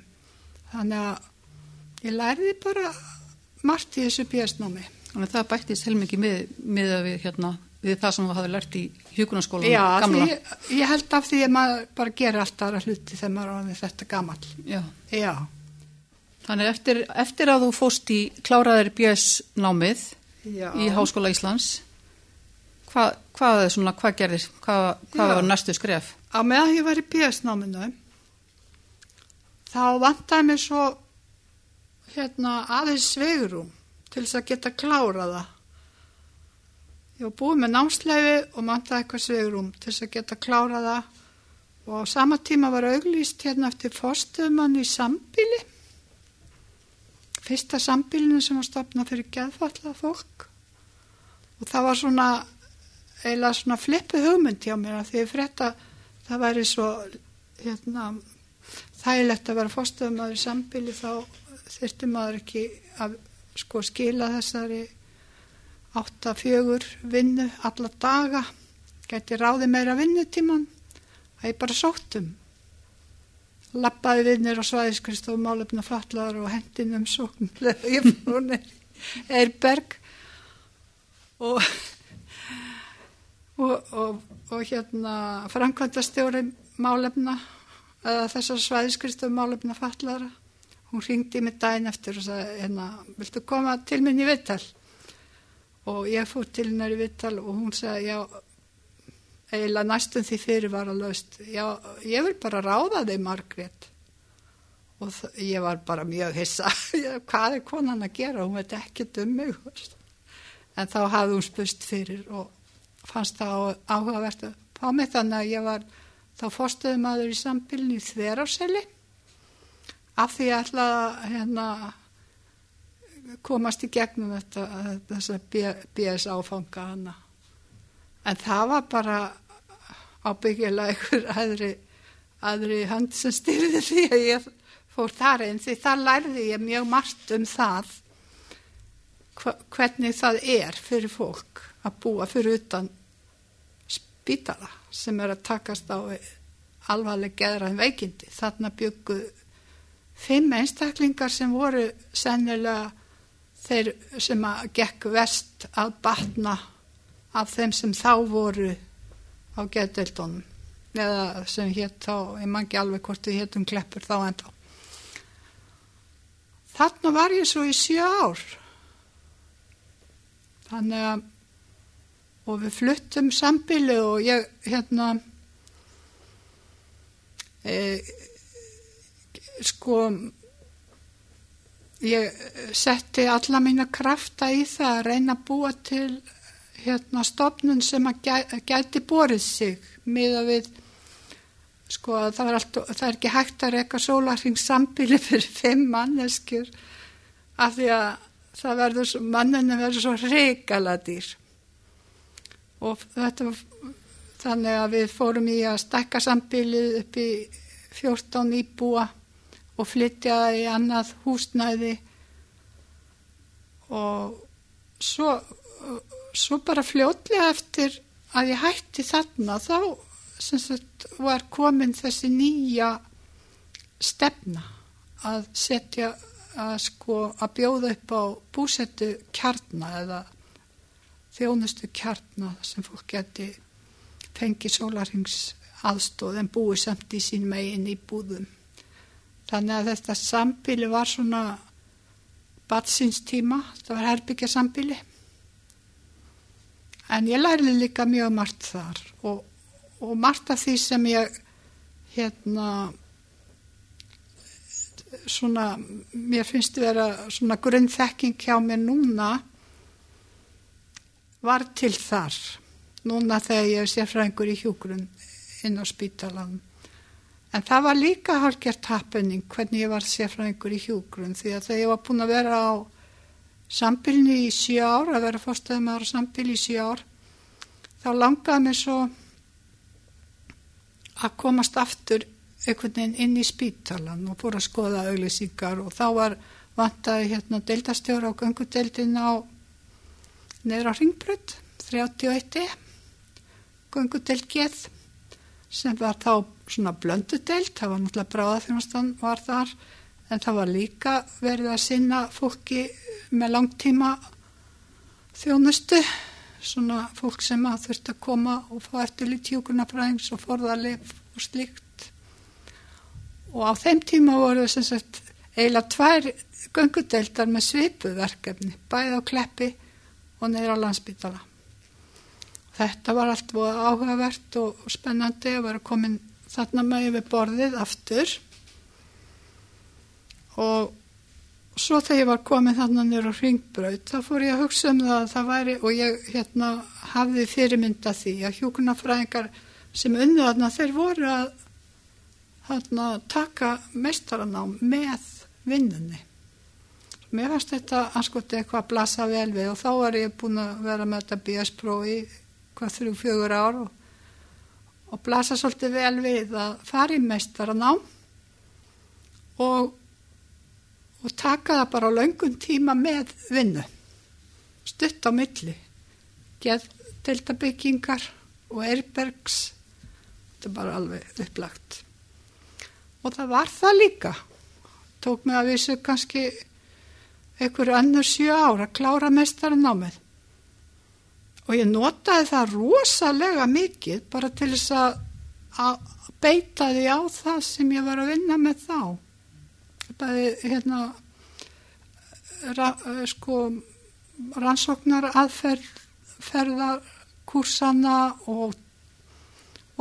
Þannig að ég læriði bara margt í þessu björnsnámi. Þannig að það bættist heilmikið með, með við, hérna, við það sem þú hafði lært í hjókunarskólanum gamla. Já, ég, ég held af því að maður bara gerir alltaf aðra hluti þegar maður er þetta gammal. Já. Já. Þannig eftir, eftir að þú fóst í kláraðir björnsnámið í Háskóla Íslands, hvað, svona, hvað gerir, hvað, hvað var næstu skref? Á meðan ég var í björnsnáminu, þá vantæði mér svo hérna aðeins sveigurum til þess að geta klára það. Ég var búið með námsleifi og mantaði eitthvað sveigurum til þess að geta klára það og á sama tíma var auglýst hérna eftir fórstuðmann í sambíli. Fyrsta sambílinu sem var stopnað fyrir geðfallað fólk og það var svona eiginlega svona flippið hugmynd hjá mér að því að frétta það væri svo hérna þægilegt að vera fórstuðmann í sambíli þá þurfti maður ekki að sko skila þessari 8-4 vinnu alla daga. Geti ráði meira vinnutíman það er bara sóttum. Lappaði vinnir á svæðiskristof málefna fallar og hendin um sókn ég fór er berg og og, og, og hérna framkvæmdastjóri málefna eða þessar svæðiskristof málefna fallara hún ringdi mig daginn eftir og sagði hérna, viltu koma til minn í vittal og ég fór til hennar í vittal og hún sagði já eiginlega næstum því fyrir var að löst já, ég vil bara ráða þig Margrét. Og ég var bara mjög hissa. Hvað er konan að gera, hún veit ekki um mig en þá hafði hún spust fyrir og fannst það áhugavert að fá mig þannig að ég var þá fórstuðum aður í sambilni þverjárseli af því að ætla að hérna, komast í gegnum þetta, þessa BS áfanga hana. En það var bara ábyggilega einhver aðri, aðri hand sem styrði því að ég fór þar einn því það lærði ég mjög margt um það hvernig það er fyrir fólk að búa fyrir utan spítala sem er að takast á alvarleg geðran veikindi. Þarna byggu fimm einstaklingar sem voru sennilega þeir sem að gekk vest að batna af þeim sem þá voru á geðdeildunum eða sem hétt þá, ég man ekki alveg hvort við héttum kleppur þá en þá. Þarna var ég svo í sjö ár. Þannig að og við fluttum sambili og ég hérna e, sko ég setti alla mína krafta í það að reyna að búa til hérna stofnun sem að gæ, gæti borið sig miða við sko það er, allt, það er ekki hægt að reyka sólarhing sambili fyrir fimm manneskjur af því að það verður, manninu verður svo reykala dýr. Og þetta þannig að við fórum í að stekka sambilið upp í 14 íbúa og flytja í annað húsnæði og svo, svo bara fljótlega eftir að ég hætti þarna þá sagt, var komin þessi nýja stefna að setja að sko að bjóða upp á búsettu kjarna eða þjónustu kjarna sem fólk geti fengið sólarings aðstóð en búið samt í sín megin í búðum. Þannig að þetta sambili var svona batsins tíma, það var herbyggja sambili. En ég lærði líka mjög margt þar. Og, og margt af því sem ég hérna svona, mér finnst að vera svona grunnþekking hjá mér núna var til þar. Núna þegar ég sé frængur í hjúgrunn inn á spítalan en það var líka hálfgjört happening hvernig ég var sérfræðingur í hjúgrunn því að þegar ég var búin að vera á sambilni í sjö ár að vera fórstæðum ára sambil í sjö ár þá langaði mér svo að komast aftur einhvern veginn inn í spítalan og fór að skoða auglýsingar og þá var vantaði hérna deildastjóra á gangudeildin á neður á ringbrödd 31 gungudelt geð sem var þá svona blöndudelt það var náttúrulega bráðaþjónastan var þar en það var líka verið að sinna fólki með langtíma þjónustu svona fólk sem að þurft að koma og fá eftir lítjúkunarfræðings og forðarleif og slíkt og á þeim tíma voru sem sagt eiginlega tvær gungudeltar með svipuverkefni bæði á kleppi og neyra á landsbytala. Þetta var allt áhugavert og spennandi að vera komin þarna með yfir borðið aftur. Og svo þegar ég var komin þarna nýra á ringbraut þá fór ég að hugsa um það að það væri og ég hérna hafði fyrirmynda því að hjókunarfræðingar sem unnu þarna þeir voru að hérna taka mestaranám með vinnunni. Mér fannst þetta anskoti eitthvað að blasa vel við og þá var ég búin að vera með þetta BS-prófi hvað þrjú fjögur ár og, og blasa svolítið vel við að fara í meistaranám og, og taka það bara á laungun tíma með vinnu stutt á milli geð deltabyggingar og erbergs þetta er bara alveg upplagt. Og það var það líka tók mig að vissu kannski einhverju annur sjö ára að klára mestaranámið og ég notaði það rosalega mikið bara til þess að, að beita því á það sem ég var að vinna með þá. Bæði hérna ra, sko rannsóknar aðferða kursana og,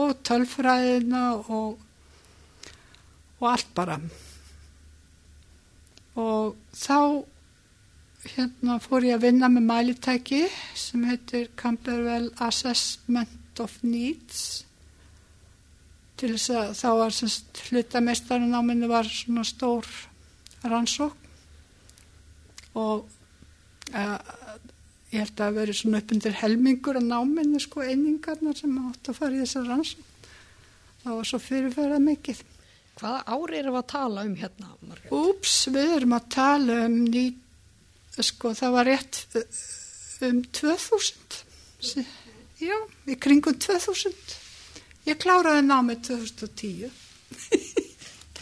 og tölfræðina og, og allt bara. Og þá hérna fór ég að vinna með mælitæki sem heitir Camberwell Assessment of Needs. Til þess að þá var hlutamestarinn á minni var svona stór rannsók og uh, ég held að það veri svona upp undir helmingur að náminni sko einingarnar sem átt að fara í þessar rannsók það var svo fyrirferðað mikið. Hvaða ári erum við að tala um hérna? Úps, við erum að tala um 19 sko það var rétt um 2000 já, í kringum 2000 ég kláraði námið 2010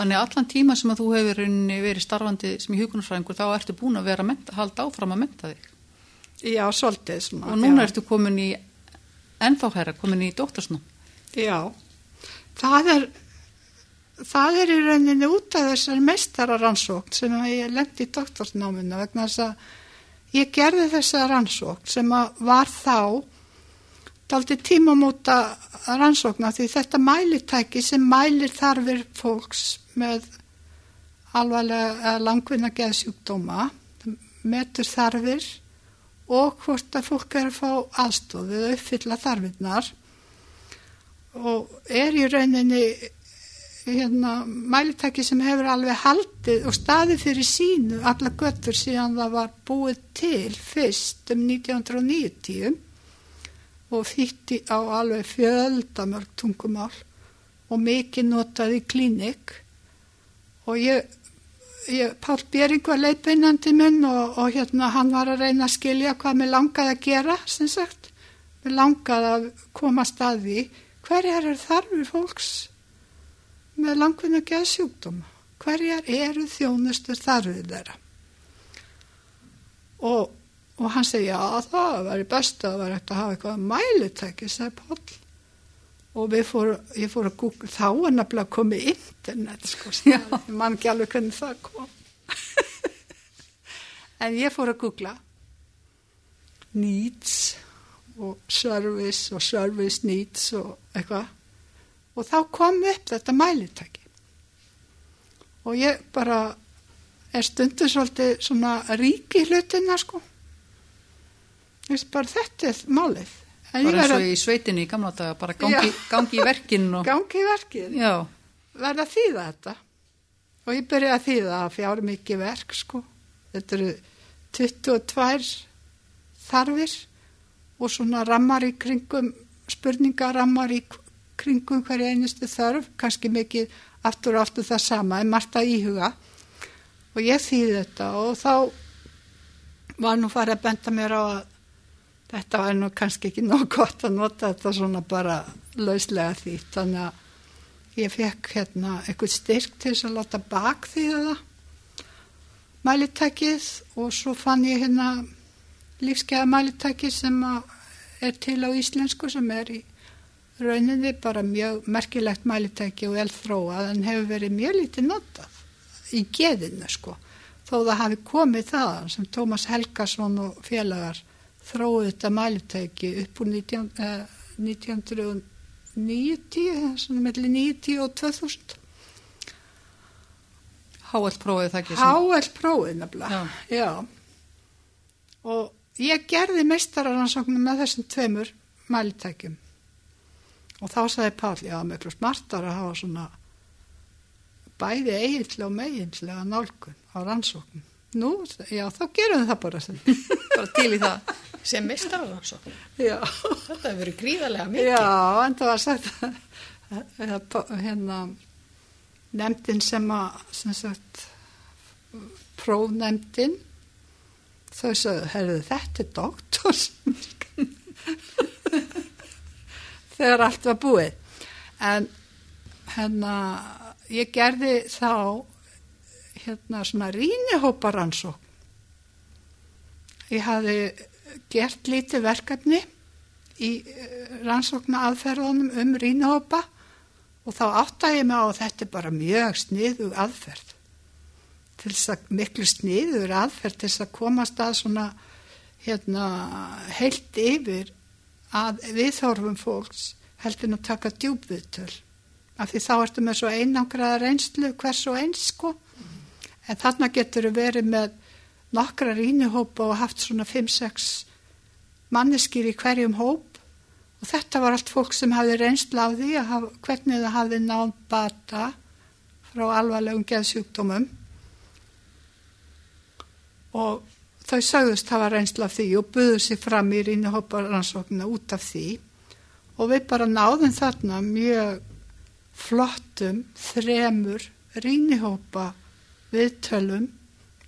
Þannig allan tíma sem að þú hefur verið starfandi sem í hugunarfræðingur þá ertu búin að vera að halda áfram að menta þig. Já, svolítið svona Og núna já. ertu komin í ennþá hæra, komin í dóttarsnum Já, það er það er í rauninni út af þessar meistararannsókn sem ég lendi í doktorsnáminu vegna þess að ég gerði þessa rannsókn sem var þá daldi tímamóta rannsókna því þetta mælitæki sem mælir þarfir fólks með alvarlega langvinna geðsjúkdóma metur þarfir og hvort að fólk er að fá aðstofið að uppfylla þarfinnar og er í rauninni hérna, mælitæki sem hefur alveg haldið og staðið fyrir sínu alla göttur síðan það var búið til fyrst um 1990 og þýtti á alveg fjöldamörg tungumál og mikið notað í klínik og ég, ég Pál Bjering var leitbeinandi minn og, og hérna hann var að reyna að skilja hvað mér langaði að gera sem sagt, mér langaði að koma staði hverjar er þarfir fólks með langvinna geðsjúkdóma. Hverjar eru þjónustur þarfið þeirra? Og, og hann segi, já það var í bestu að vera eftir að hafa eitthvað mælitæki, segi Pál. Og fór, ég fór að googla, þá er nefnilega komið internet, sko, ég man ekki alveg hvernig það kom. en ég fór að googla needs og service og service needs og eitthvað og þá kom upp þetta mælitæki. Og ég bara er stundu svolítið svona ríki hlutina sko. Bara þetta er málið. En bara eins og í sveitinni í gamla daga bara gangi, gangi í verkin og... gangi í verkin já. verða þýða þetta. Og ég byrja að þýða að fjár mikið verk sko. Þetta eru 22 þarfir og svona rammar í kringum spurningarammar í kringum hverja einustu þörf, kannski mikið aftur og aftur það sama, en margt að íhuga. Og ég þýði þetta og þá var nú farið að benda mér á að þetta var nú kannski ekki nóg gott að nota þetta svona bara lauslega þýtt, þannig að ég fekk hérna eitthvað styrk til þess að láta bak þýða það mælitækið og svo fann ég hérna lífskeiða mælitækið sem er til á íslensku sem er í rauninni bara mjög merkilegt mælitæki og elþróað en hefur verið mjög lítið notað í geðinu sko. Þó það hafi komið það sem Tómas Helgason og félagar þróið þetta mælitæki upp úr 19, eh, 1990 svona melli 90 og 2000 HL prófið það ekki HL prófið nefnilega. Já. já. Og ég gerði meistararansóknum með þessum tveimur mælitækjum og þá sagði Pál, já, miklu smartar að hafa svona bæði eiginlega og meginlega nálgun á rannsókn. Nú, já, þá gerum við það bara sem. bara til í það. Sem mistar rannsókn. Já. Þetta hefur verið gríðarlega mikið. Já, en það var sagt að hérna nefndin sem að, sem sagt, prófnefndin, þau sagðu, herðu, þetta er doktors þegar allt var búið. En hérna ég gerði þá hérna svona rínihóparansók ég hafi gert lítið verkefni í eh, rannsókna aðferðunum um rínihópa og þá áttæði ég mig á að þetta er bara mjög sniðu aðferð. Til þess að miklu sniður aðferð til þess að komast að svona hérna heilt yfir að viðhorfum fólks heldur að taka djúbviðtöl af því þá ertu með svo einangraða reynslu hvers og eins sko. En þarna getur við verið með nokkra rínihópa og haft svona 5-6 manneskir í hverjum hóp. Og þetta var allt fólk sem hafi reynslu á því hafa, hvernig það hafi náð bata frá alvarlegum geðsjúkdómum. Og þau sagðust hafa reynslu af því og buðu sér fram í rínihópa rannsóknina út af því og við bara náðum þarna mjög flottum þremur rínihópa viðtölum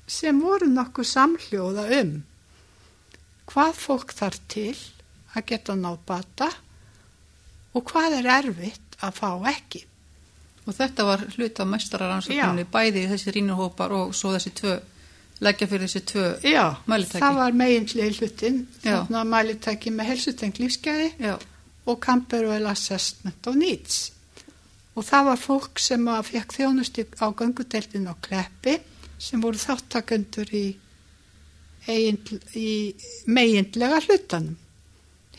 sem voru nokkuð samhljóða um hvað fólk þarf til að geta náð bata og hvað er erfitt að fá ekki. Og þetta var hlut af mestararannsókninni, bæði þessi rínurhópar og svo þessi tvö, leggja fyrir þessi tvö Já, mælitæki. það var meginlega hlutin, þannig að mælitæki með helsutengt lífsgæði Já. og Camberwell Assessment of Needs. Og það var fólk sem fekk þjónusti á gangudeldin á Kleppi sem voru þáttakendur í, í meginlega hlutanum.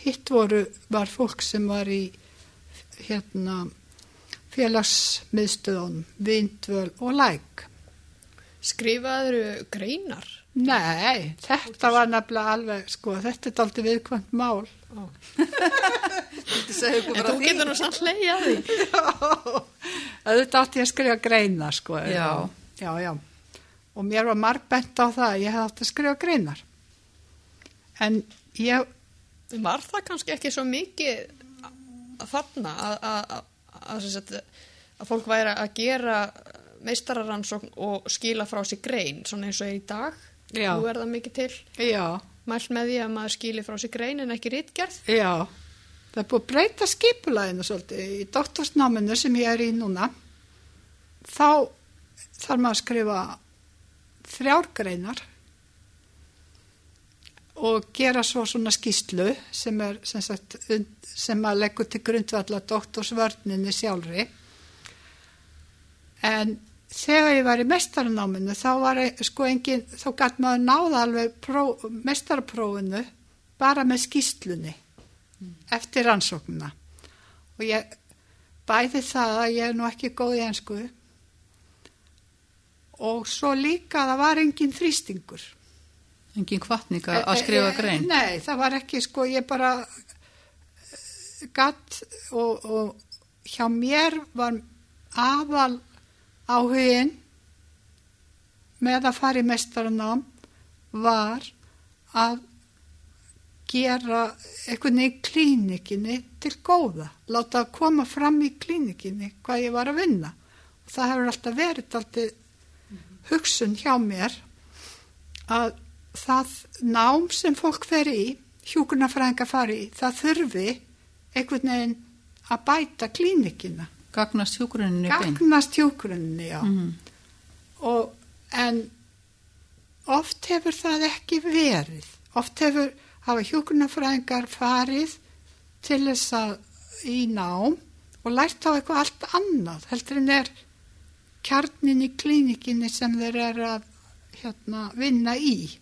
Hitt voru, var fólk sem var í hérna, félagsmiðstöðunum, vindvöl og læk. Skrifaður greinar? Nei, þetta var nefnilega alveg, sko, þetta er aldrei viðkvæmt mál. en þú getur nú samt leiði að því. Já, þetta átti ég að skrifa greinar, sko. Já. Já, já. Og mér var marg bent á það að ég hef átti að skrifa greinar. En ég... Var það kannski ekki svo mikið þarna að, að, að, að fólk væri að gera meistararansókn og skila frá sig grein, svona eins og í dag. Já. nú er það mikið til Já. mælt með því að maður skili frá sig grein en ekki rítgerð Já, það er búið að breyta skipulæðinu svolítið í doktorsnáminu sem ég er í núna. Þá þarf maður að skrifa þrjárgreinar og gera svo svona skýslu sem er sem, sagt, sem að leggur til grundvalla doktorsvörninni sjálfri. En þegar ég var í mestaranáminu þá var sko engin, þá gæt maður náða alveg pró, mestaraprófinu bara með skýslunni mm. eftir rannsóknuna og ég bæði það að ég er nú ekki góð í ennsku og svo líka það var engin þrýstingur Engin kvartning að skrifa grein? Nei, það var ekki, sko, ég bara gatt og, og hjá mér var aðal áhugin með að fara í mestaranám var að gera veginn í klínikinni til góða, láta að koma fram í klínikinni hvað ég var að vinna og það hefur alltaf verið alltaf hugsun hjá mér að það nám sem fólk fer í, hjúkunarfræðingar fari í, það þurfi einhvern veginn að bæta klínikina. Gagnast bein? Gagnast hjúkurinninni, já. Mm -hmm. Og, en oft hefur það ekki verið. Oft hefur hafa hjúkunarfræðingar farið til þess að í nám og lært á eitthvað allt annað. Heldur en er kjarnin í klínikinni sem þeir eru að hérna, vinna í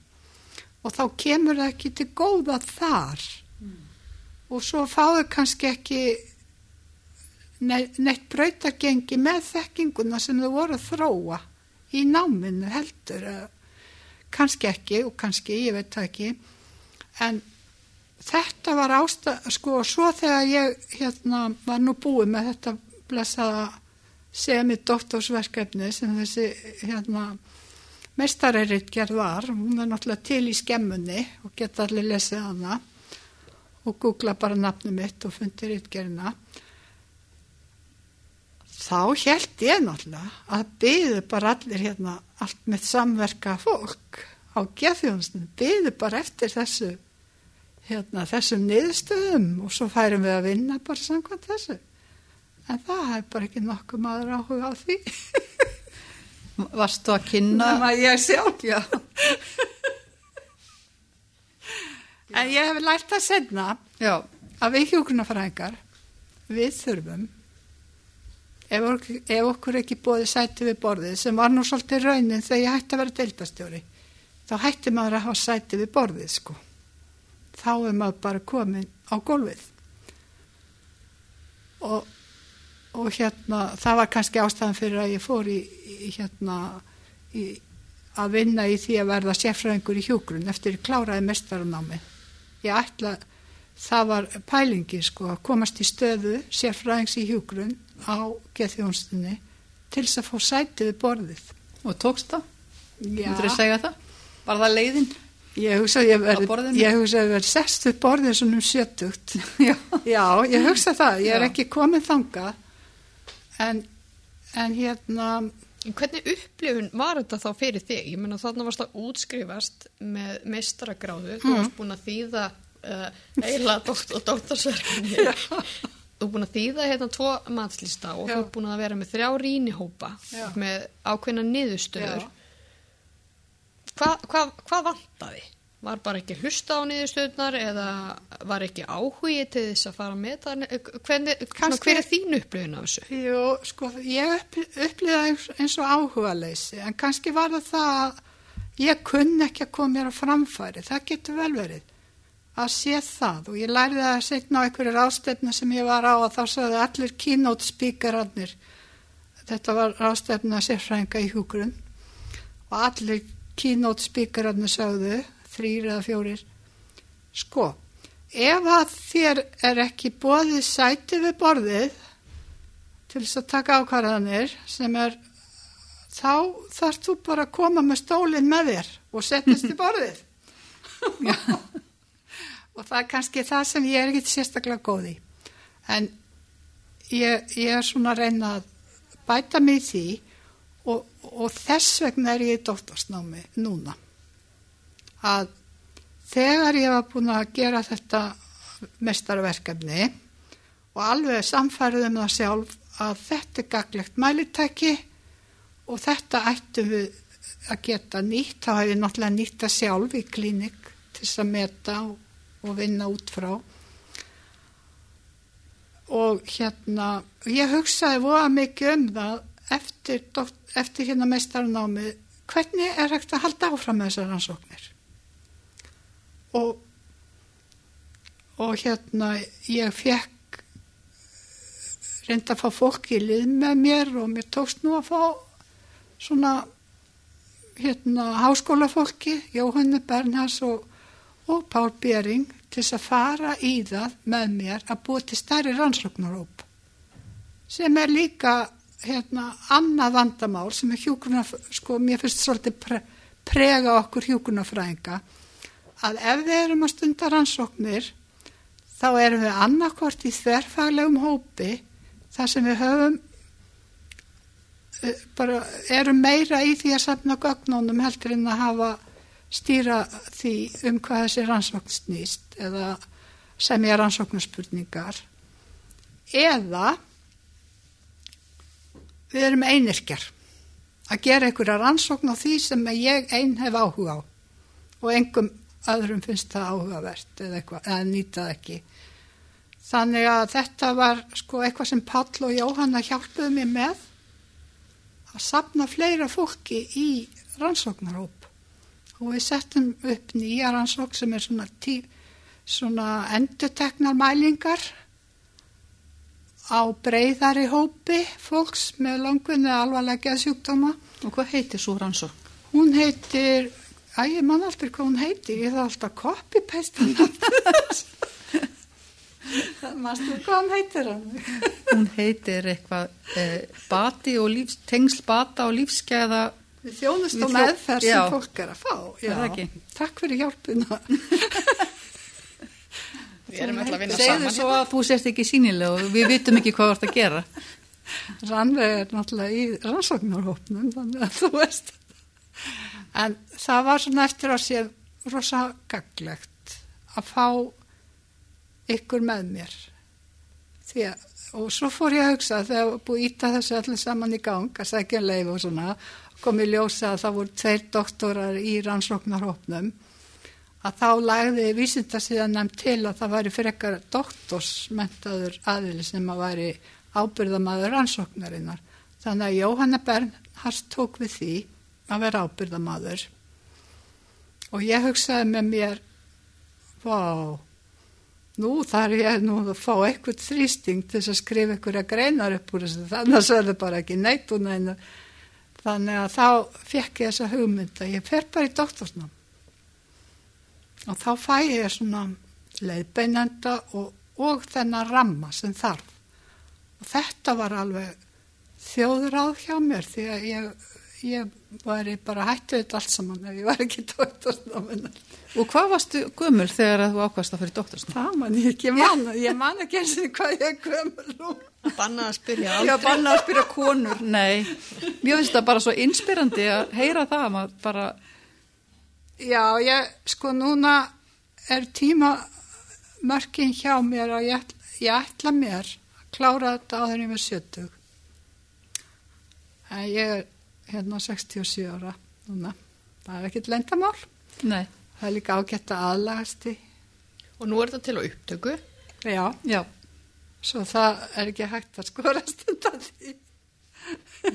og þá kemur það ekki til góða þar mm. og svo fáðu kannski ekki neitt, brautargengi með þekkinguna sem þau voru að þróa í náminu heldur kannski ekki og kannski ég veit það ekki. En þetta var ástæð sko og svo þegar ég hérna var nú búið með þetta blessaða semi doktorsverkefni sem þessi hérna mestarreitgerð var, hún er náttúrulega til í skemmunni og geta allir lesið hana og googla bara nafnum mitt og fundi reitgerðina þá held ég náttúrulega að byðu bara allir hérna allt með samverka fólk á geðfjónustin, byðu bara eftir þessu hérna þessum niðurstöðum og svo færum við að vinna bara samkvæmt þessu en það er bara ekki nokkuð maður áhuga á því Varstu að kynna? Að ég sjálf, já. en ég hef lært að senna já. að við hjókunarfræðingar, við þurfum, ef, ef okkur ekki bóði sæti við borðið, sem var nú svolítið raunin þegar ég hætti að vera deildastjóri, þá hætti maður að hafa sæti við borðið, sko. Þá er maður bara komin á gólfið. Og og hérna það var kannski ástæðan fyrir að ég fór í, í hérna í, að vinna í því að verða sérfræðingur í hjúgrun eftir kláraði mestaranámi ég ætla það var pælingi sko að komast í stöðu sérfræðings í hjúgrun á geðþjónstunni til þess að fá sæti við borðið og tókst það? Já Þú þurfið að segja það? Var það leiðin? Ég hugsa að ég verði verð sest við borðið svona um sjötugt Já. Já, ég hugsa það, ég er Já. ekki komið þangað en, en hérna Hvernig upplifun var þetta þá fyrir þig? Ég menna þarna varst að útskrifast með meistaragráðu, mm. þú varst búin að þýða uh, eila dokt og doktorsverkni. Þú er búin að þýða hérna tvo matslista og Já. þú er búin að vera með þrjá rínihópa með ákveðna niðurstöður. Hvað hva, hva vantaði? Var bara ekki hlusta á niðurstöðnar eða var ekki áhugið til þess að fara með það? Hvernig, Kanski, hver er þín upplifin af þessu? Jú, sko, ég upplifaði eins og áhuga leysi en kannski var það það að ég kunn ekki að koma mér á framfæri. Það getur vel verið að sé það. Og ég lærði það að setna á einhverju rástefna sem ég var á og þá sagði allir keynote speakerarnir. Þetta var rástefna sérfrænga í húgrunn og allir keynote speakerarnir sagðu þrýr eða fjórir sko, ef að þér er ekki bóðið sæti við borðið til þess að taka ákvarðanir sem er þá þarfst þú bara að koma með stólinn með þér og setjast í borðið og það er kannski það sem ég er ekki sérstaklega góð í. En ég, ég er svona að reyna að bæta mig því og, og þess vegna er ég í dóttorsnámi núna. Að þegar ég var búin að gera þetta mestarverkefni og alveg samfærið um það sjálf að þetta er gaglegt mælitæki og þetta ættum við að geta nýtt, þá hef ég náttúrulega nýtt að sjálf í klínik til þess að meta og, og vinna út frá. Og hérna ég hugsaði voða mikið um það eftir, eftir hérna mestarnámi hvernig er hægt að halda áfram með þessar rannsóknir? Og, og hérna ég fekk reynda að fá fólk í lið með mér og mér tókst nú að fá svona hérna háskólafólki Jóhanni Bernhars og, og Pál Bering til að fara í það með mér að búa til stærri rannsóknaróp sem er líka hérna annað vandamál sem er hjúkurna sko mér finnst svolítið pre, prega okkur hjúkurnafræðinga að ef við erum að stunda rannsóknir þá erum við annarkort í þverfaglegum hópi þar sem við höfum eh, bara erum meira í því að safna gögnónum heldur en að hafa stýra því um hvað þessi rannsókn snýst eða semja rannsóknarspurningar eða við erum einirkjar að gera einhverja rannsókn á því sem ég einn hef áhuga á og engum öðrum finnst það áhugavert eða, eitthvað, eða nýtað ekki. Þannig að þetta var sko eitthvað sem Pall og Jóhanna hjálpuðu mér með að sapna fleira fólki í rannsóknaróp og við settum upp nýja rannsók sem er svona, svona enduteknar mælingar á breyðari hópi fólks með langunni alvarlega sjúkdóma. Og hvað heitir svo rannsók? Hún heitir Æ, ég man aldrei hvað hún heiti, ég það alltaf copy-paste hann Mástu hvað hún heitir hann? hún heitir eitthvað eh, bati og lífs, tengsl bata og lífskeiða Við þjónust og meðferð sem já. fólk er að fá já. Takk fyrir hjálpuna Við erum alltaf að vinna saman. Segðu svo að þú sést ekki sínilega og við vitum ekki hvað þú ert að gera. Rannveg er náttúrulega í rannsóknarhópnum þannig að þú veist. En það var svona eftir að sé rosa gaglegt að fá ykkur með mér. Því að og svo fór ég að hugsa þegar búið íta þessu allir saman í gang að segja leif og svona kom ég ljósa að það voru tveir doktorar í rannsóknarhópnum að þá lagði vísindarsíðan nefn til að það væri fyrir ekkar doktorsmentaður aðili sem að væri ábyrðamaður rannsóknarinnar. Þannig að Jóhanna Bernhardt tók við því að vera ábyrðamadur og ég hugsaði með mér vá nú þarf ég nú að fá eitthvað þrýsting til að skrifa einhverja greinar upp úr þessu þannig að það er bara ekki neitt og neina þannig að þá fekk ég þessa hugmynda ég fer bara í doktorsnám. Og þá fæ ég svona leiðbeinenda og, og þennan ramma sem þarf. Og þetta var alveg þjóður á hjá mér því að ég ég var bara hættið þetta allt saman ef ég var ekki doktorsnáminar. Og hvað varstu gömul þegar þú ákvæmst að fyrir doktorsnáminar? Það man ég ekki man, ég man ekki eins og hvað ég er gömul nú. Banna að spyrja Já, banna að spyrja konur, nei. Mér finnst það bara svo inspirandi að heyra það, maður bara... Já, ég, sko, núna er tíma mörkin hjá mér að ég, ég ætla mér að klára þetta áður en ég með 70. En ég er hérna 67 ára núna. Það er ekkit lendamál. Nei. Það er líka ágætt að aðlagast í. Og nú er þetta til á upptöku. Já, Já, svo það er ekki hægt að skorast undan því.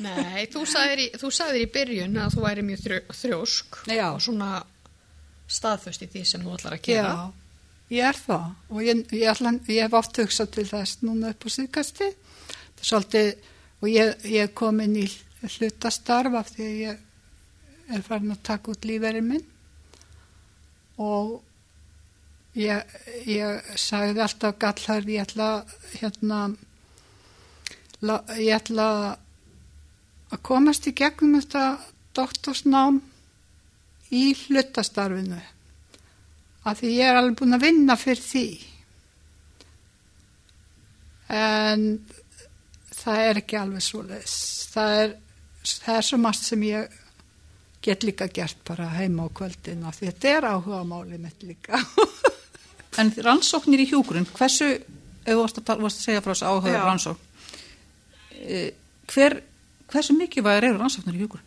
Nei, þú sagðir í, þú sagðir í byrjun að þú væri mjög þrjó, þrjósk Já. og svona staðföst í því sem þú ætlar að gera. Já, ég er það og ég, ég, ætla, ég hef oft hugsað til þess núna upp á síðkasti svolítið, og ég, ég kom inn í hlutastarf af því að ég er farin að taka út líferinn minn. Og ég, ég sagði alltaf gallar ég ætla hérna la, ég ætla að komast í gegnum þetta doktorsnám í hlutastarfinu. Af því ég er alveg búin að vinna fyrir því. En það er ekki alveg svo leis það er, það er svo margt sem ég get líka gert bara heima á kvöldin af því þetta er áhuga máli mitt líka en rannsóknir í hjúgrun, hversu, ef þú varst að, varst að segja frá þessu áhuga rannsókn, e, hver, hversu mikið væri eru rannsóknir í hjúgrun?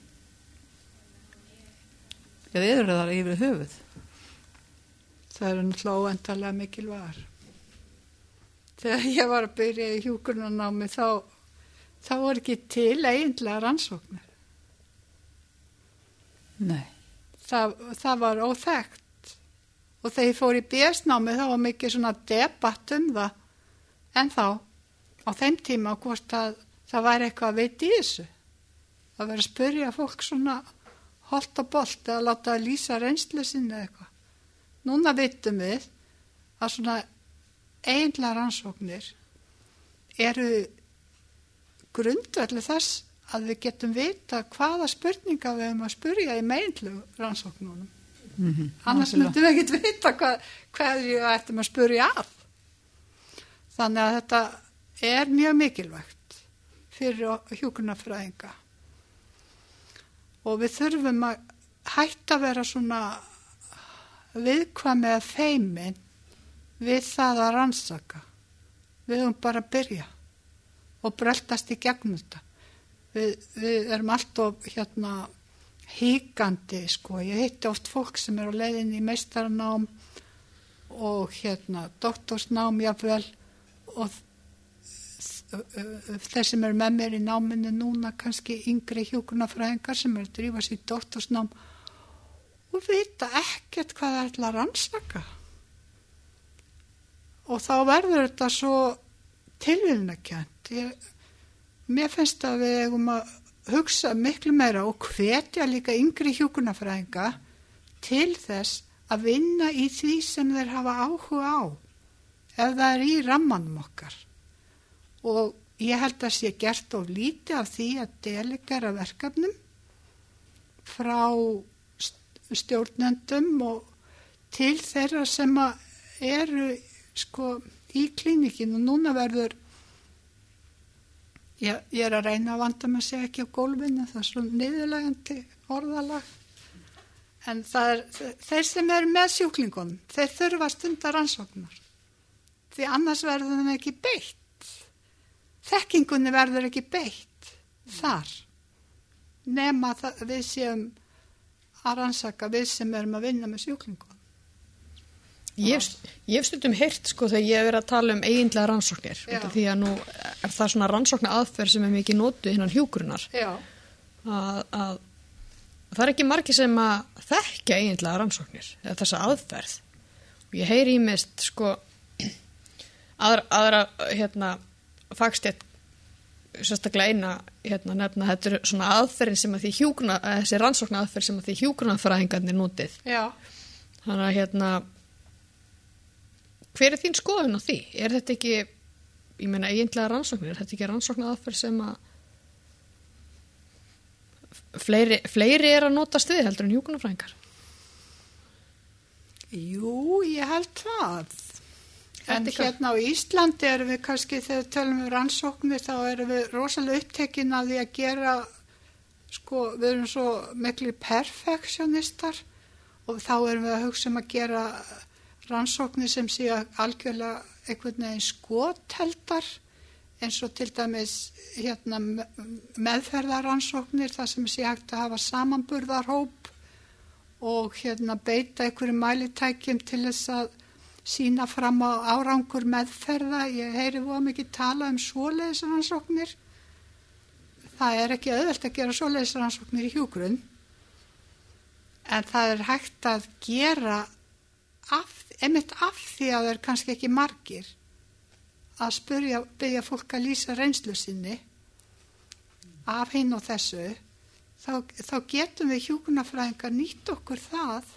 Eða eru það yfir höfuð? það eru náttúrulega óendalega mikilvægar þegar ég var að byrja í hjúkurnanámi þá þá voru ekki til eiginlega rannsóknir. Nei. það, það var óþekkt. Og þegar ég fór í BS-námi þá var mikið svona debatt um það. En þá á þeim tíma hvort að það væri eitthvað að veit í þessu. Það verið að spyrja fólk svona holt og bolt eða láta að lýsa reynslu sinni eða eitthvað. Núna vitum við að svona eiginlega rannsóknir eru grundvelli þess að við getum vita hvaða spurninga við höfum að spurja í meginlu rannsóknunum. Mm -hmm. Annars myndum við ekkert vita hvað, hvað við ættum að spurja að. Þannig að þetta er mjög mikilvægt fyrir hjúkunarfræðinga. Og við þurfum að hætta að vera svona viðkvæmið feimin við það að rannsaka. Við höfum bara að byrja og bröltast í gegnum þetta. Við, við erum alltaf hérna híkandi sko. Ég heitti oft fólk sem er á leiðin í meistaranám og hérna doktorsnám jáfnvel og þeir sem eru með mér í náminu núna kannski yngri hjúkunarfræðingar sem eru að drífa sér doktorsnám og vita ekkert hvað það er til að rannsaka og þá verður þetta svo tilvilnakjönd mér finnst að við eigum að hugsa miklu meira og hvetja líka yngri hjúkunarfræðinga til þess að vinna í því sem þeir hafa áhuga á ef það er í rammanum okkar og ég held að sé gert of lítið af því að delegera verkefnum frá stjórnendum og til þeirra sem eru sko í klínikinu. Núna verður, ég, ég er að reyna að vanda mig að segja ekki á gólfinu, það er svo niðurlegandi orðalag. En er, þeir sem eru með sjúklingunum, þeir þurfa stundar ansóknar. Því annars verður þeim ekki beitt. Þekkingunni verður ekki beitt þar. Nema það, við séum að rannsaka við sem erum að vinna með sjúklingunum. Ég hef stundum heyrt sko þegar ég hef verið að tala um eiginlega rannsóknir því að nú er það svona rannsóknar aðferð sem er mikið nótu innan hjúgrunar að, að það er ekki margi sem að þekka eiginlega rannsóknir eða þessa aðferð. Og ég heyri í mist sko aðra, aðra hérna fagstjett sérstaklega eina hérna nefna þetta er svona aðferðin sem að því hjúgruna þessi rannsóknar aðferð sem að því hjúgrunarfræðingarnir nótið Já. þannig að hérna hver er þín skoðun á því? Er þetta ekki, ég meina eiginlega rannsóknir, er þetta ekki rannsóknar aðferð sem að fleiri, fleiri er að nota stuði heldur en hjúkunarfræðingar? Jú, ég held það. En hérna á Íslandi erum við kannski þegar við tölum um rannsóknir þá erum við rosalega upptekinn af því að gera sko við erum svo miklu perfektionistar og þá erum við að hugsa um að gera rannsóknir sem sé algjörlega einhvern veginn skotheldar eins og til dæmis hérna, meðferðaransóknir þar sem sé hægt að hafa samanburðarhóp og hérna, beita einhverju mælitækjum til þess að sína fram á árangur meðferða. Ég heyri búið mikið tala um svoleiðisrannsóknir. Það er ekki auðvelt að gera svoleiðisrannsóknir í hjúgrunn en það er hægt að gera af, einmitt af því að það er kannski ekki margir að spyrja, byggja fólk að lýsa reynslu sinni af hinn og þessu þá, þá getum við hjúkunarfræðingar nýtt okkur það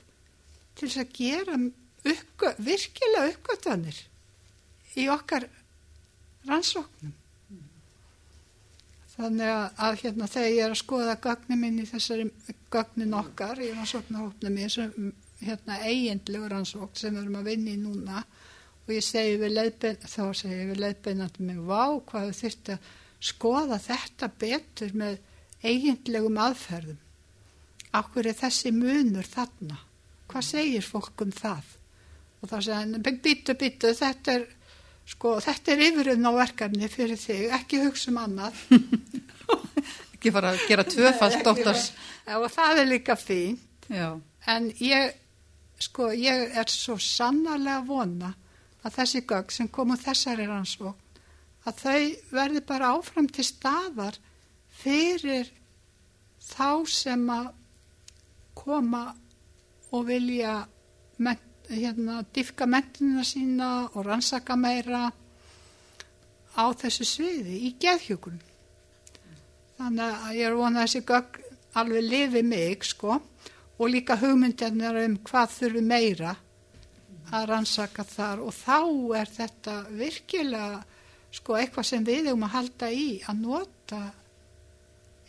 til þess að gera uppgö, virkilega uppgötanir í okkar rannsóknum. Þannig að, að hérna, þegar ég er að skoða gögnin minn í þessari gögnin okkar í rannsóknarhópnum í þessum hérna, eiginlegu rannsókn sem við erum að vinna í núna og ég segi við leiðbein, þá segi við leiðbeinandi mig, vá hvað þú þurfti að skoða þetta betur með eiginlegum aðferðum. Akkur er þessi munur þarna? Hvað segir fólk um það? Og þá segir hann, býtu, býtu, þetta er, sko, þetta er yfirinn á verkefni fyrir þig, ekki hugsa um annað. ekki fara að gera tvöfald dóttars. Já, og það er líka fínt. Já. En ég, sko, ég er svo sannarlega vona að þessi gögg sem komu þessari rannsókn, að þau verði bara áfram til staðar fyrir þá sem að koma og vilja ment, hérna, diffka mentunina sína og rannsaka meira á þessu sviði í geðhjókunum. Þannig að ég er vonað að þessi gögg alveg lifi mig sko og líka hugmyndirnir um hvað þurfi meira að rannsaka þar. Og þá er þetta virkilega sko eitthvað sem við hefum að halda í að nota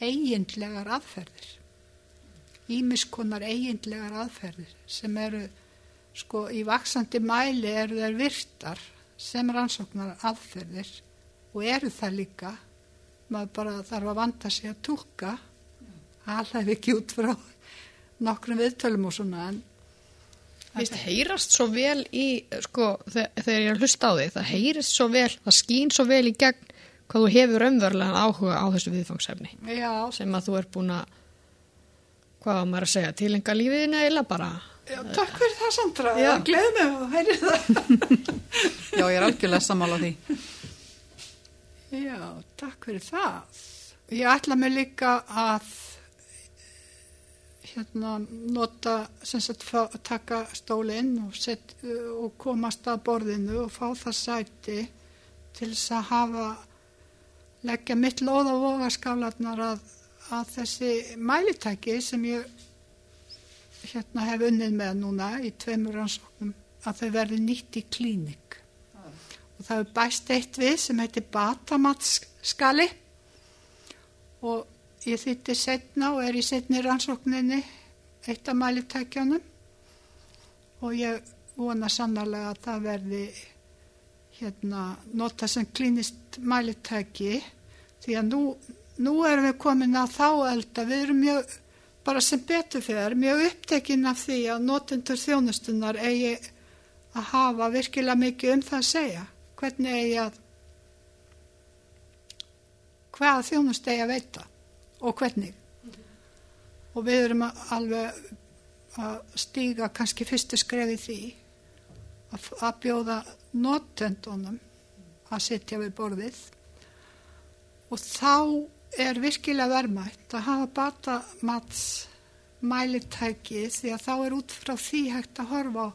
eigindlegar aðferðir. Ímiskonar eigindlegar aðferðir sem eru sko í vaksandi mæli eru þeir virtar sem rannsóknar aðferðir og eru það líka. Maður bara þarf að vanda sig að tólka alveg ekki út frá nokkrum viðtölum og svona en Vist, heyrast svo vel í, sko, þegar ég er að hlusta á því, það heyrist svo vel, það skýn svo vel í gegn hvað þú hefur umverðlega áhuga á þessu viðfangsefni. Já. Sem að þú er búin að, hvað var maður að segja, tilenga lífiðina eða bara. Já, takk fyrir það Sandra, það gleði mig að heyri það. Já, ég er algjörlega sammála því. Já, takk fyrir það. Ég ætla mig líka að hérna nota sagt taka stólinn og, set, og komast að borðinu og fá það sæti til þess að hafa leggja mitt loð á vogaskálanar að, að þessi mælitæki sem ég hérna hef unnið með núna í tveimur rannsóknum að þau verði nýtt í klínik ah. og það er bæst eitt við sem heitir batamatskali og Ég þýtti setna og er í setni rannsókninni eitt af mælitækjanum og ég vona sannarlega að það verði hérna nota sem klínist mælitæki. Því að nú, nú erum við komin að þá elda, við erum mjög, bara sem betur fyrir, mjög upptekinn af því að notendur þjónustunar eigi að hafa virkilega mikið um það að segja, hvernig eigi að, hvaða þjónust eigi að veita og hvernig. Og við erum alveg að stíga kannski fyrstu skrefi því að, að bjóða notendunum að sitja við borðið og þá er virkilega vermætt að hafa batamats mælitæki því að þá er út frá því hægt að horfa á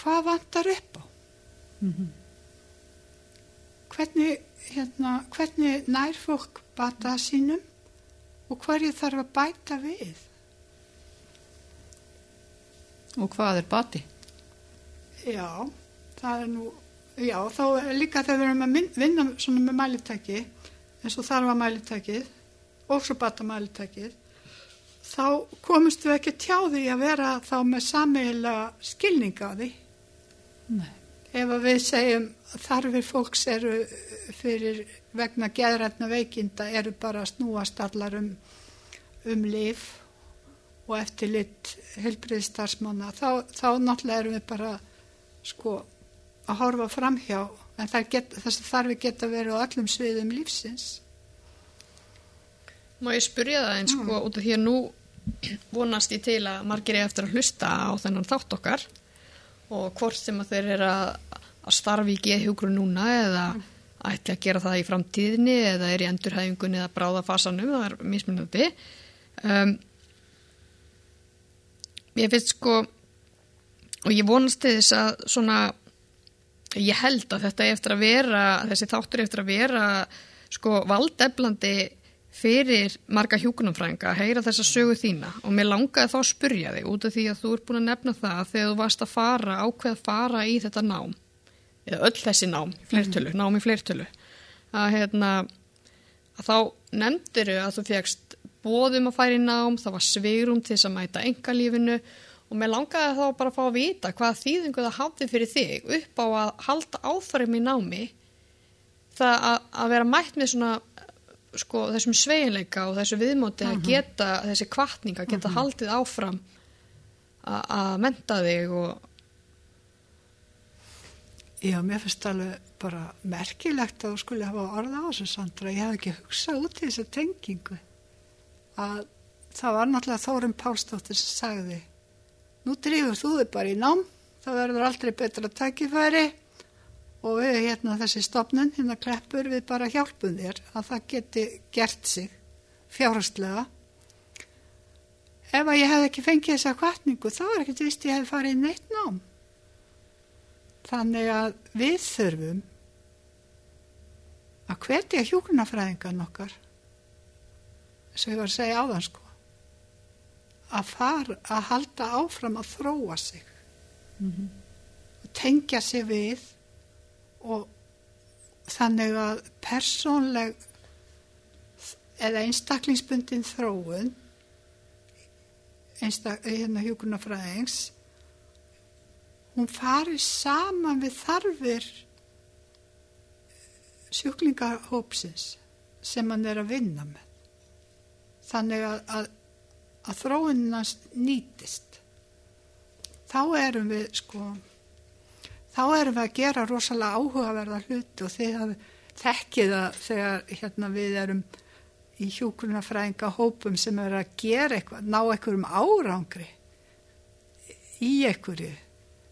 hvað vantar upp á. Mm -hmm. Hvernig, hérna, hvernig nær fólk bata sínum og hverju þarf að bæta við. Og hvað er bati? Já, það er nú, já, þá líka þegar við erum að vinna svona með mælitæki, eins og þarf að mælitækið og svo bata mælitækið, þá komumst við ekki tjá því að vera þá með sammeila skilninga á því. Nei. Ef við segjum þarfir fólks eru fyrir vegna geðrætna veikinda eru bara snúast allar um, um lif og eftir lit helbriðstarfsmanna þá, þá náttúrulega erum við bara sko að horfa fram hjá. En get, þess að þarfi geta verið á öllum sviðum lífsins. Má ég spyrja það eins sko mm. út af því að nú vonast ég til að margir er eftir að hlusta á þennan þátt okkar og hvort sem að þeir eru að, að starfi í geðhjúkru núna eða mm. ætti að gera það í framtíðinni eða er í endurhæfingunni eða bráðafasanum, það er mismunandi um, ég finnst sko og ég vonast þess að svona ég held að þetta eftir að vera þessi þáttur eftir að vera sko valdeflandi fyrir marga hjúkunumfrænga að heyra þessa sögu þína og mér langaði þá að spurja þig út af því að þú ert búin að nefna það þegar þú varst að fara, ákveð að fara í þetta nám eða öll þessi nám, fleirtölu, mm. nám í fleirtölu að hérna að þá nefndir þau að þú fegst bóðum að færi nám, það var svigrum til þess að mæta engalífinu og mér langaði þá bara að fá að vita hvað þýðingu það hafði fyrir þig upp á að halda áfærum í námi það að, að vera mætt með svona sko, þessum sveinleika og þessu viðmóti að mhm. geta þessi kvartninga, geta mhm. -huh. haldið áfram að menta þig og Já, mér finnst alveg bara merkilegt að þú skulle hafa orða á þessu Sandra, ég hef ekki hugsað út í þessu tengingu að það var náttúrulega Þórum Pálsdóttir sem sagði nú drifur þú þig bara í nám það verður aldrei betra tækifæri og við hérna þessi stopnun hérna kleppur við bara hjálpum þér að það geti gert sig fjárhastlega ef að ég hef ekki fengið þessa kvartningu þá er ekkert vist ég hef farið í neitt nám. Þannig að við þurfum að hvetja hjókunafræðingan okkar sem ég var að segja áðan sko að fara að halda áfram að þróa sig. Mm -hmm. og tengja sig við og þannig að persónleg eða einstaklingsbundin þróun einstak, hérna hjókunarfræðings hún farir saman við þarfir sjúklingahópsins sem hann er að vinna með. Þannig að, að, að þróunina nýtist. Þá erum við sko þá erum við að gera rosalega áhugaverða hluti og þegar þekkið að þegar hérna, við erum í hjókunarfræðinga hópum sem er að gera eitthvað, ná einhverjum árangri í einhverju,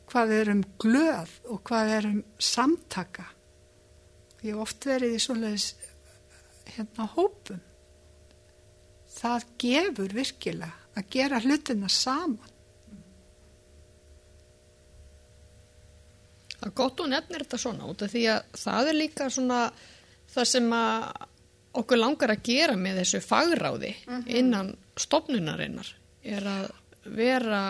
hvað við erum glöð og hvað við erum samtaka. Ég hef oft verið í svoleiðis hérna hópum. Það gefur virkilega að gera hlutina saman. Það er gott og nefnir þetta svona út af því að það er líka svona það sem að okkur langar að gera með þessu fagráði mm -hmm. innan stopnunarinnar er að vera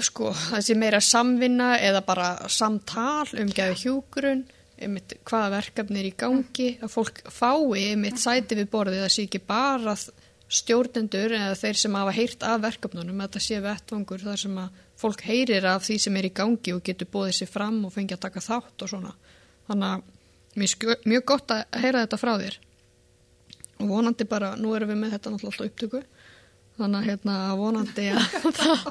sko þessi meira samvinna eða bara samtal um geðu hjúgrun um hvaða verkefni er í gangi að fólk fái um eitt sæti við borðið að sé ekki bara stjórnendur eða þeir sem hafa heyrt af verkefnunum að þetta sé vettvangur þar sem að fólk heyrir af því sem er í gangi og getur bóðið sér fram og fengið að taka þátt og svona. Þannig að mjög, gott að heyra þetta frá þér. Og vonandi bara, nú erum við með þetta náttúrulega upptöku, þannig að hérna vonandi að, það,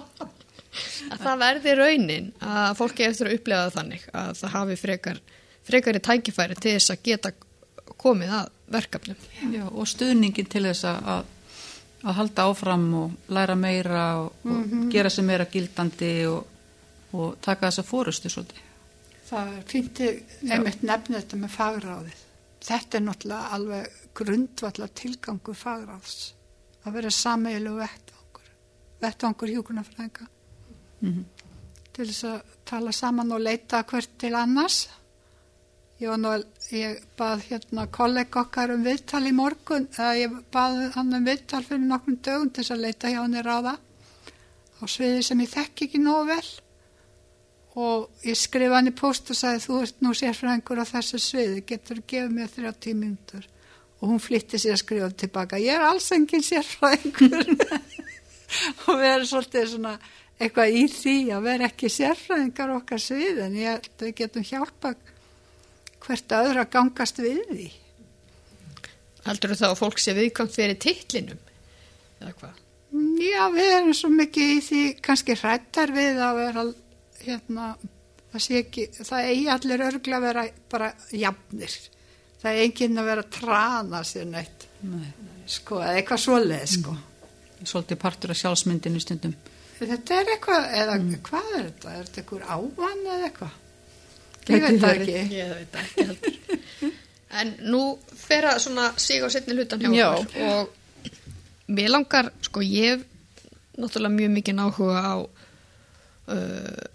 að það verði raunin að fólki eftir að upplega það þannig að það hafi frekar, frekar í tækifæri til þess að geta komið að verkefnum. Já, og stuðningin til þess að að halda áfram og læra meira og, mm -hmm. og mhm. gera sem meira gildandi og, og taka þessa fórustu svolítið. Það finnst einmitt nefnir þetta með fagráðið. Þetta er náttúrulega alveg grundvallar tilgangu fagráðs að vera sameilu vettvangur, vettvangur hjókunarfræðinga mm -hmm. til þess að tala saman og leita hvert til annars Nú, ég bað hérna kollega okkar um viðtal í morgun, eða ég bað hann um viðtal fyrir nokkrum dögum til þess að leita hjá hann í ráða á sviði sem ég þekk ekki nóg vel. Og ég skrifa hann í post og sagði þú ert nú sérfræðingur á þessu sviði, getur þú gefið mér þrjá tímyndur og hún flytti sér að skrifa tilbaka, ég er alls engin sérfræðingur. Og við erum svolítið svona eitthvað í því að vera ekki sérfræðingar okkar svið en ég að við getum hjálpa hvert öðru að gangast við því. Heldur þú þá að fólk sé viðkvæmt fyrir titlinum? Eða hvað? Já, við erum svo mikið í því kannski hrættar við að vera hérna, það sé ekki, það eigi allir örgla að vera bara jafnir. Það er enginn að vera að trana sér neitt, Nei. sko, eða eitthvað svoleið, sko. Svolítið partur af sjálfsmyndinu stundum. Þetta er eitthvað, eða hvað er þetta? Er þetta eitthvað ávann eða eitthvað? Ég veit það ekki. Ég veit það ekki heldur. En nú fer að svona sig á setni hlutan hjá Já. okkur og mér langar, sko ég hef náttúrulega mjög mikið áhuga á uh,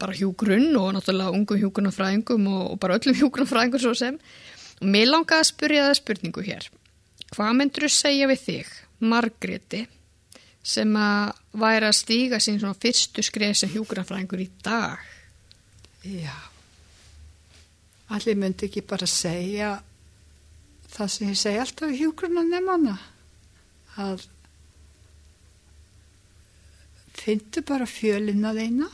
bara hjúgrunn og náttúrulega ungum hjúgrunafræðingum og, og bara öllum hjúgrunafræðingum svo sem. Og mér langar að spyrja það spurningu hér. Hvað myndur þú segja við þig, Margreti, sem að væri að stíga sín svona fyrstu skrif sem hjúgrunafræðingur í dag? Já. Allir myndi ekki bara segja það sem ég segi alltaf í hjúgrunna nefnana að fyndu bara fjölina þeina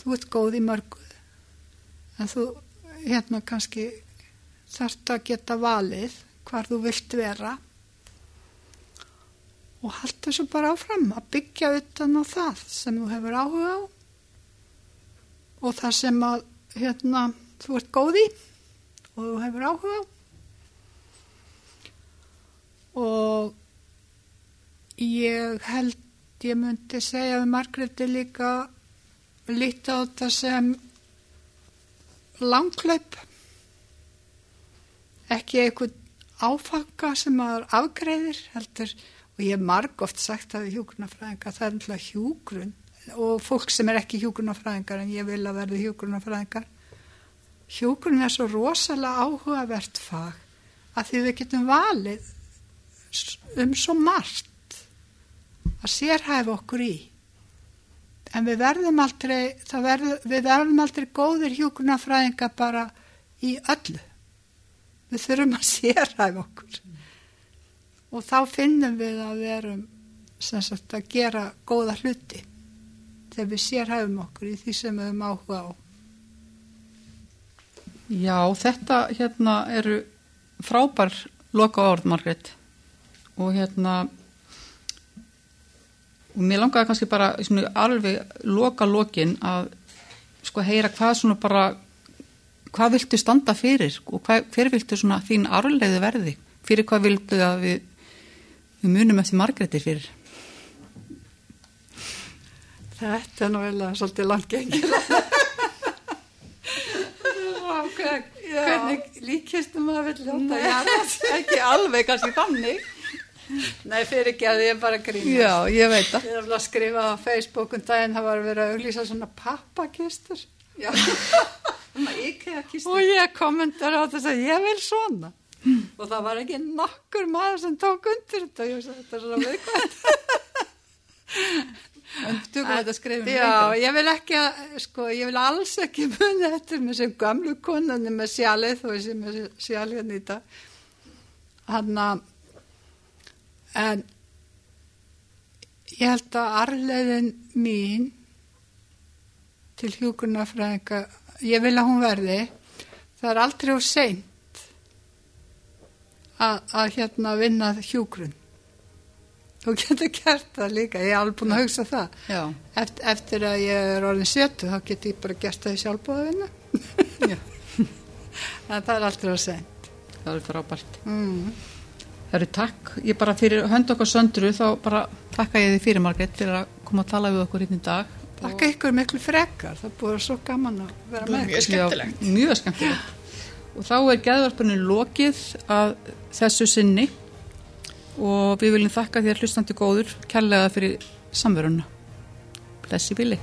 þú ert góð í mörgu en þú hérna kannski þarft að geta valið hvar þú vilt vera. Og halda svo bara áfram að byggja utan á það sem þú hefur áhuga á og það sem að hérna, þú ert góð í og þú hefur áhuga og ég held ég myndi segja við Margréti líka líta á þetta sem langklaup ekki einhvern áfanga sem maður afgreðir heldur og ég hef marg oft sagt að við hjúgrunafræðingar það er náttúrulega hjúgrun og fólk sem er ekki hjúgrunafræðingar en ég vil að verði hjúgrunafræðingar hjúgrun er svo rosalega áhugavert fag að því við getum valið um svo margt að sérhæfa okkur í. En við verðum aldrei verður, við verðum aldrei góðir hjúgrunafræðingar bara í öllu. Við þurfum að sérhæfa okkur. Og þá finnum við að við erum sem sagt að gera góða hluti þegar við sérhæfum okkur í því sem við höfum áhuga á. Já, þetta hérna eru frábær loka orð, Margrét. Og hérna og mér langaði kannski bara svona, alveg loka lokin að sko heyra hvað svona bara hvað viltu standa fyrir og hvað, hver viltu svona þín arleiði verði? Fyrir hvað viltu að við, við munum eftir Margréti fyrir Þetta er nú að svolítið langt gengir Hvernig líkistum maður vil hljóta Nei, ekki alveg kannski þannig. Nei, fyrir ekki að ég er bara grínast. Já, ég veit það. Ég er að skrifa á Facebook um daginn það var að vera að auglýsa svona pappakistur. Já, svona IKEA kistur og ég kommentar á þess að ég vil svona. Og það var ekki nokkur maður sem tók undir þetta ég veist að þetta er svona viðkvæmt En tökum þetta skrifum Já, ég vil ekki að, sko, ég vil alls ekki muni eftir með sem gamlu konunni með sjalið og þessi með sjalið hérna í dag. Hann að, en ég held að arleiðin mín til hjúkunarfræðinga, ég vil að hún verði, það er aldrei úr seint að, að hérna vinna hjúgrun. Þú getur gert það líka, ég er alveg búin að hugsa það. Já, Eftir, eftir að ég er orðin sjötu þá getur ég bara gert það í sjálfbóðinu. já, en það er alltaf að segja. það er frábært Mm. Það eru takk, ég bara fyrir hönd okkar söndru þá bara takka ég því fyrir Margrét fyrir að koma að tala við okkur hérna í dag Takk ykkur miklu frekar, það búið svo gaman að vera með. Mjög skemmtilegt. Já, mjög skemmtilegt og þá er geðvarpunni lokið að þessu sinni og við viljum þakka þér hlustandi góður kærlega fyrir samveruna. Blessi Bili